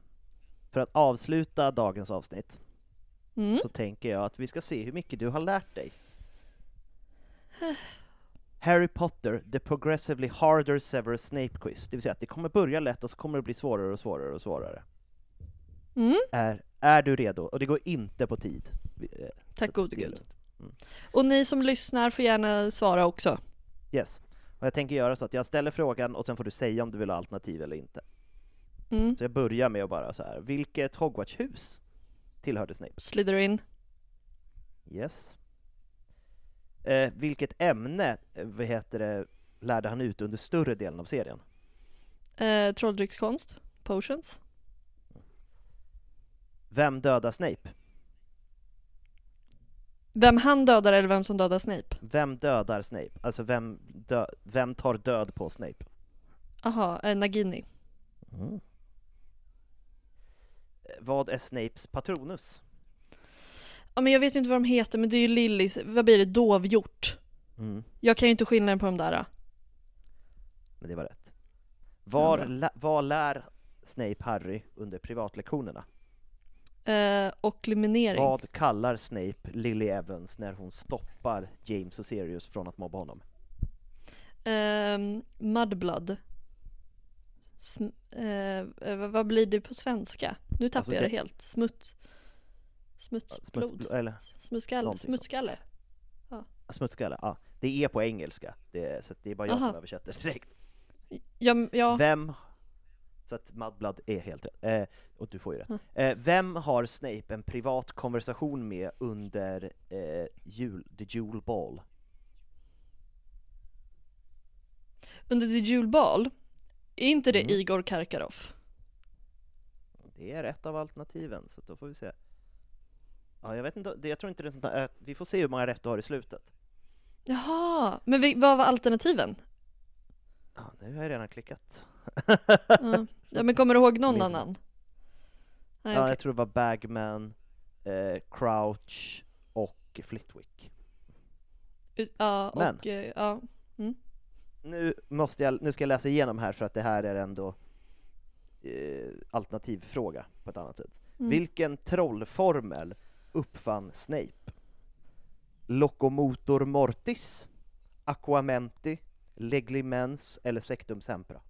för att avsluta dagens avsnitt Mm. så tänker jag att vi ska se hur mycket du har lärt dig. Harry Potter, the progressively harder Severus Snape quiz. Det vill säga att det kommer börja lätt och så kommer det bli svårare och svårare och svårare. Mm. Är, är du redo? Och det går inte på tid. Eh, Tack gode gud. Mm. Och ni som lyssnar får gärna svara också. Yes. Och jag tänker göra så att jag ställer frågan och sen får du säga om du vill ha alternativ eller inte. Mm. Så jag börjar med att bara så här. vilket Hogwarts-hus tillhörde Snape? Slytherin. Yes. Eh, vilket ämne, eh, vad heter det, lärde han ut under större delen av serien? Eh, Trolldryckskonst. Potions. Vem dödar Snape? Vem han dödar eller vem som dödar Snape? Vem dödar Snape? Alltså vem, dö- vem tar död på Snape? Aha, eh, Nagini. Mm. Eh, Vad är Snapes patronus? Ja men jag vet ju inte vad de heter men det är ju Lillys, vad blir det, dovhjort? Mm. Jag kan ju inte skillnaden på de där. Men det var rätt. Var, lä- vad lär Snape Harry under privatlektionerna? Eh, och liminering. Vad kallar Snape Lily Evans när hon stoppar James och Sirius från att mobba honom? Ehm, mudblood. Sm- eh, eh, vad- vad blir det på svenska? Nu tappar Alltså, jag det det- helt. Smutt... Smutsblod? Smutsbl- eller Smutskalle? någonting sånt. Smutskalle? smutskalle? Ja, det är på engelska, det är, så det är bara jag Aha. som översätter direkt. Ja, ja. Vem, så att Mudblood är helt rätt, eh, och du får ju rätt. Ja. Eh, vem har Snape en privat konversation med under eh, jul, The Jewel Ball? Under The Jewel Ball, är inte det Mm. Igor Karkaroff? Det är ett av alternativen, så då får vi se. Ja, jag vet inte, jag tror inte det är sånt där, vi får se hur många rätt du har i slutet. Jaha, men vi, vad var alternativen? Ja, nu har jag redan klickat. Ja. men kommer du ihåg någon annan? Nej, ja, okej. jag tror det var Bagman, eh, Crouch och Flitwick. Ja, Men- och eh, ja. Nu, måste jag, nu ska jag läsa igenom här för att det här är ändå eh, alternativfråga på ett annat sätt. Mm. Vilken trollformel uppfann Snape? Locomotor Mortis, Aquamenti, Leglimens eller Sectum Sempra?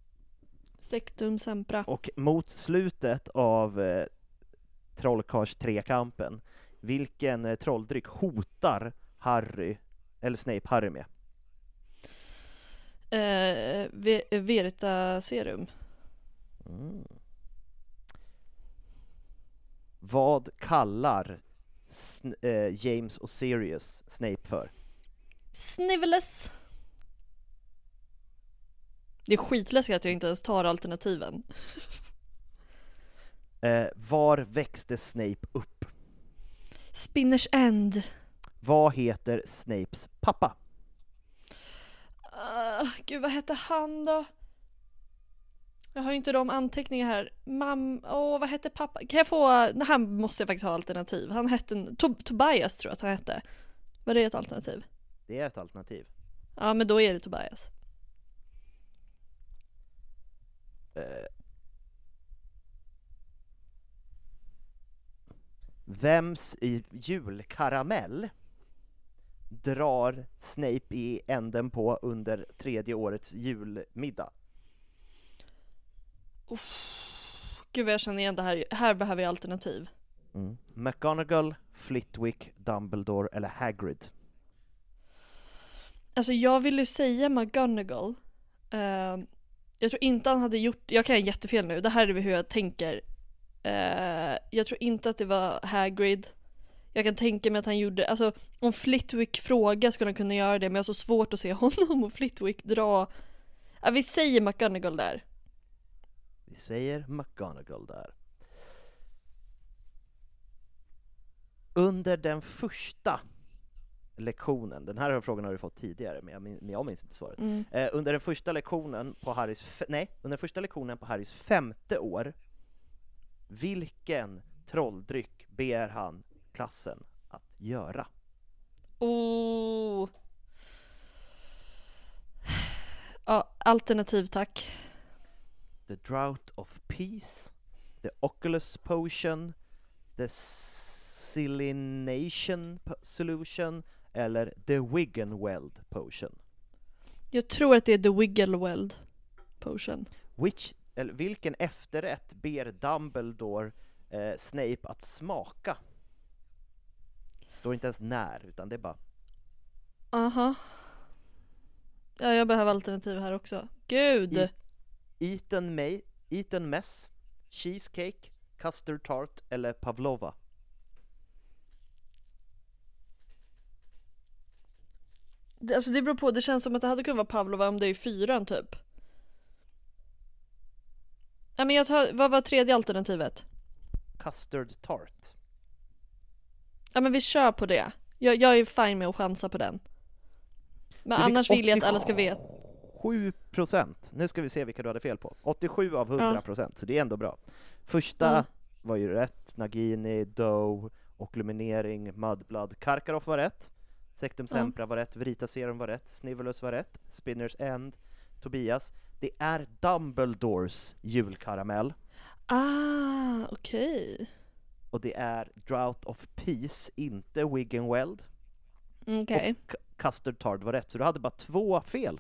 Sectum Sempra. Och mot slutet av eh, Trollkarls trekampen, vilken eh, trolldryck hotar Harry eller Snape Harry med? Eh, Ve- Verita Serum. Mm. Vad kallar eh, James och Sirius Snape för? Sniveles. Det är skitläskigt att jag inte ens tar alternativen. Eh, var växte Snape upp? Spinners End. Vad heter Snapes pappa? Uh, gud vad hette han då? Jag har ju inte de anteckningar här. Mam, åh vad hette pappa? Kan jag få, han måste jag faktiskt ha alternativ. Han hette, Tob- Tobias tror jag att han hette. Var det ett alternativ? Det är ett alternativ. Ja men då är det Tobias. Eh, vems i julkaramell drar Snape i änden på under tredje årets julmiddag? Gud vad jag känner igen det här. Här behöver jag alternativ. Mm. McGonagall, Flitwick, Dumbledore eller Hagrid? Alltså jag vill ju säga McGonagall. Eh, jag tror inte han hade gjort, jag kan ha jättefel nu, det här är hur jag tänker. Eh, jag tror inte att det var Hagrid. Jag kan tänka mig att han gjorde, alltså om Flitwick frågar skulle han kunna göra det men jag har så svårt att se honom och Flitwick dra. Ja, vi säger McGonagall där. Vi säger McGonagall där. Under den första lektionen, den här frågan har du fått tidigare men jag, min, men jag minns inte svaret. Mm. Eh, under den första lektionen på Harrys, nej, under den första lektionen på Harrys femte år, vilken trolldryck ber han klassen att göra? Oh. Ja, alternativ tack. The Drought of Peace, The Oculus Potion, The Silination Solution eller The Wiggenweld Potion. Jag tror att det är The Wiggleweld potion. Which, eller vilken efterrätt ber Dumbledore eh, Snape att smaka? Står inte ens när, utan det är bara Aha. Ja, jag behöver alternativ här också. Gud! I- Eton, May, Eton Mess, Cheesecake, Custard Tart eller Pavlova. Det, alltså det beror på, det känns som att det hade kunnat vara Pavlova om det är fyran typ. Ja men jag tar, vad var tredje alternativet? Custard Tart. Ja men vi kör på det. Jag, jag är fine med att chansa på den. Men annars vill jag att 87 alla ska veta. 7 procent. Nu ska vi se vilka du hade fel på. 87 av 100 procent, så det är ändå bra. Första Ja. var ju rätt, Nagini, Doe, Okluminering, Mudblood, Karkaroff var rätt, Sectum Ja. Sempra var rätt, Verita Serum var rätt, Snivelus var rätt, Spinners End, Tobias. Det är Dumbledores julkaramell, Ah, okej. och det är Drought of Peace, inte Wiggenweld. Okej. Och K- Custard Tart var rätt, så du hade bara två fel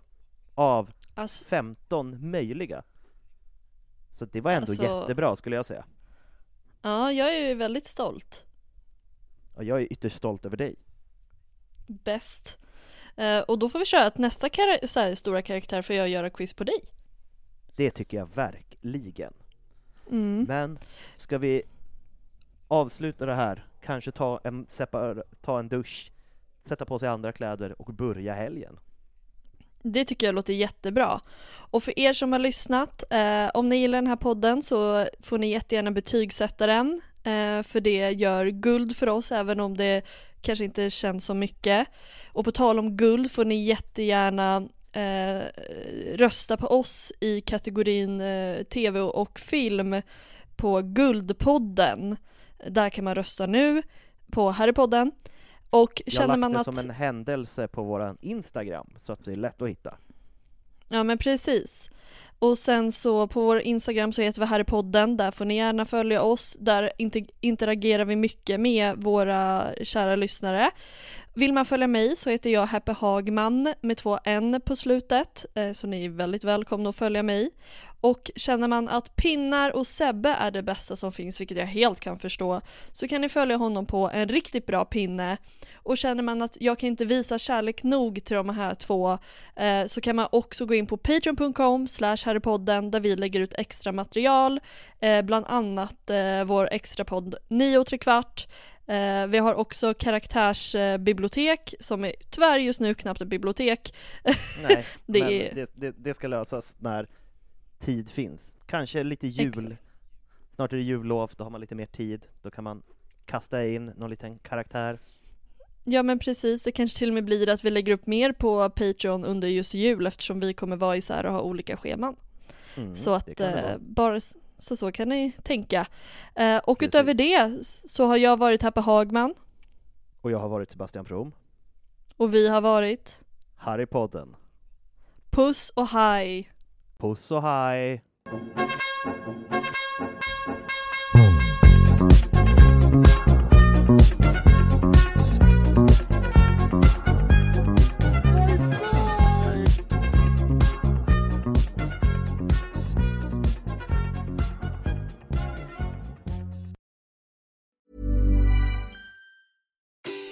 av Alltså, 15 möjliga. Så det var ändå Alltså- jättebra skulle jag säga. ja jag är ju väldigt stolt. Och jag är ytterst stolt över dig. Bäst. Eh, och då får vi köra att nästa kar- så här, stora karaktär får jag göra quiz på dig. Det tycker jag verkligen. Mm. Men ska vi avsluta det här, kanske ta en, separ- ta en dusch, sätta på sig andra kläder och börja helgen? Det tycker jag låter jättebra. Och för er som har lyssnat, eh, om ni gillar den här podden så får ni jättegärna betygsätta den. Eh, för det gör guld för oss även om det kanske inte känns så mycket. Och på tal om guld får ni jättegärna eh, rösta på oss i kategorin eh, tv och film på Guldpodden. Där kan man rösta nu på Harrypodden. Och Jag känner lagt man det att... som en händelse på våran Instagram, så att det är lätt att hitta. Ja men precis. Och sen så på vår Instagram så heter vi här i podden, där får ni gärna följa oss, där interagerar vi mycket med våra kära lyssnare. Vill man följa mig så heter jag Happy Hagman med två N på slutet, eh, så ni är väldigt välkomna att följa mig. Och känner man att Pinnar och Sebbe är det bästa som finns, vilket jag helt kan förstå, så kan ni följa honom på en riktigt bra pinne. Och känner man att jag kan inte visa kärlek nog till de här två, eh, så kan man också gå in på patreon.com slash herrepodden där vi lägger ut extra material, eh, bland annat eh, vår extra podd 9 och kvart Eh, vi har också karaktärsbibliotek som är tyvärr just nu knappt ett bibliotek. Nej, det, men är... det, det, det, ska lösas när tid finns. Kanske lite jul. Exakt. Snart är det jullov, då har man lite mer tid. Då kan man kasta in någon liten karaktär. Ja men precis, det kanske till och med blir att vi lägger upp mer på Patreon under just jul eftersom vi kommer vara isär och ha olika scheman. Mm, så att eh, bara så så kan ni tänka. Eh, och Precis. utöver det så har jag varit Happe Hagman. Och jag har varit Sebastian From. Och vi har varit Harrypodden. Puss och hej! Puss och hej!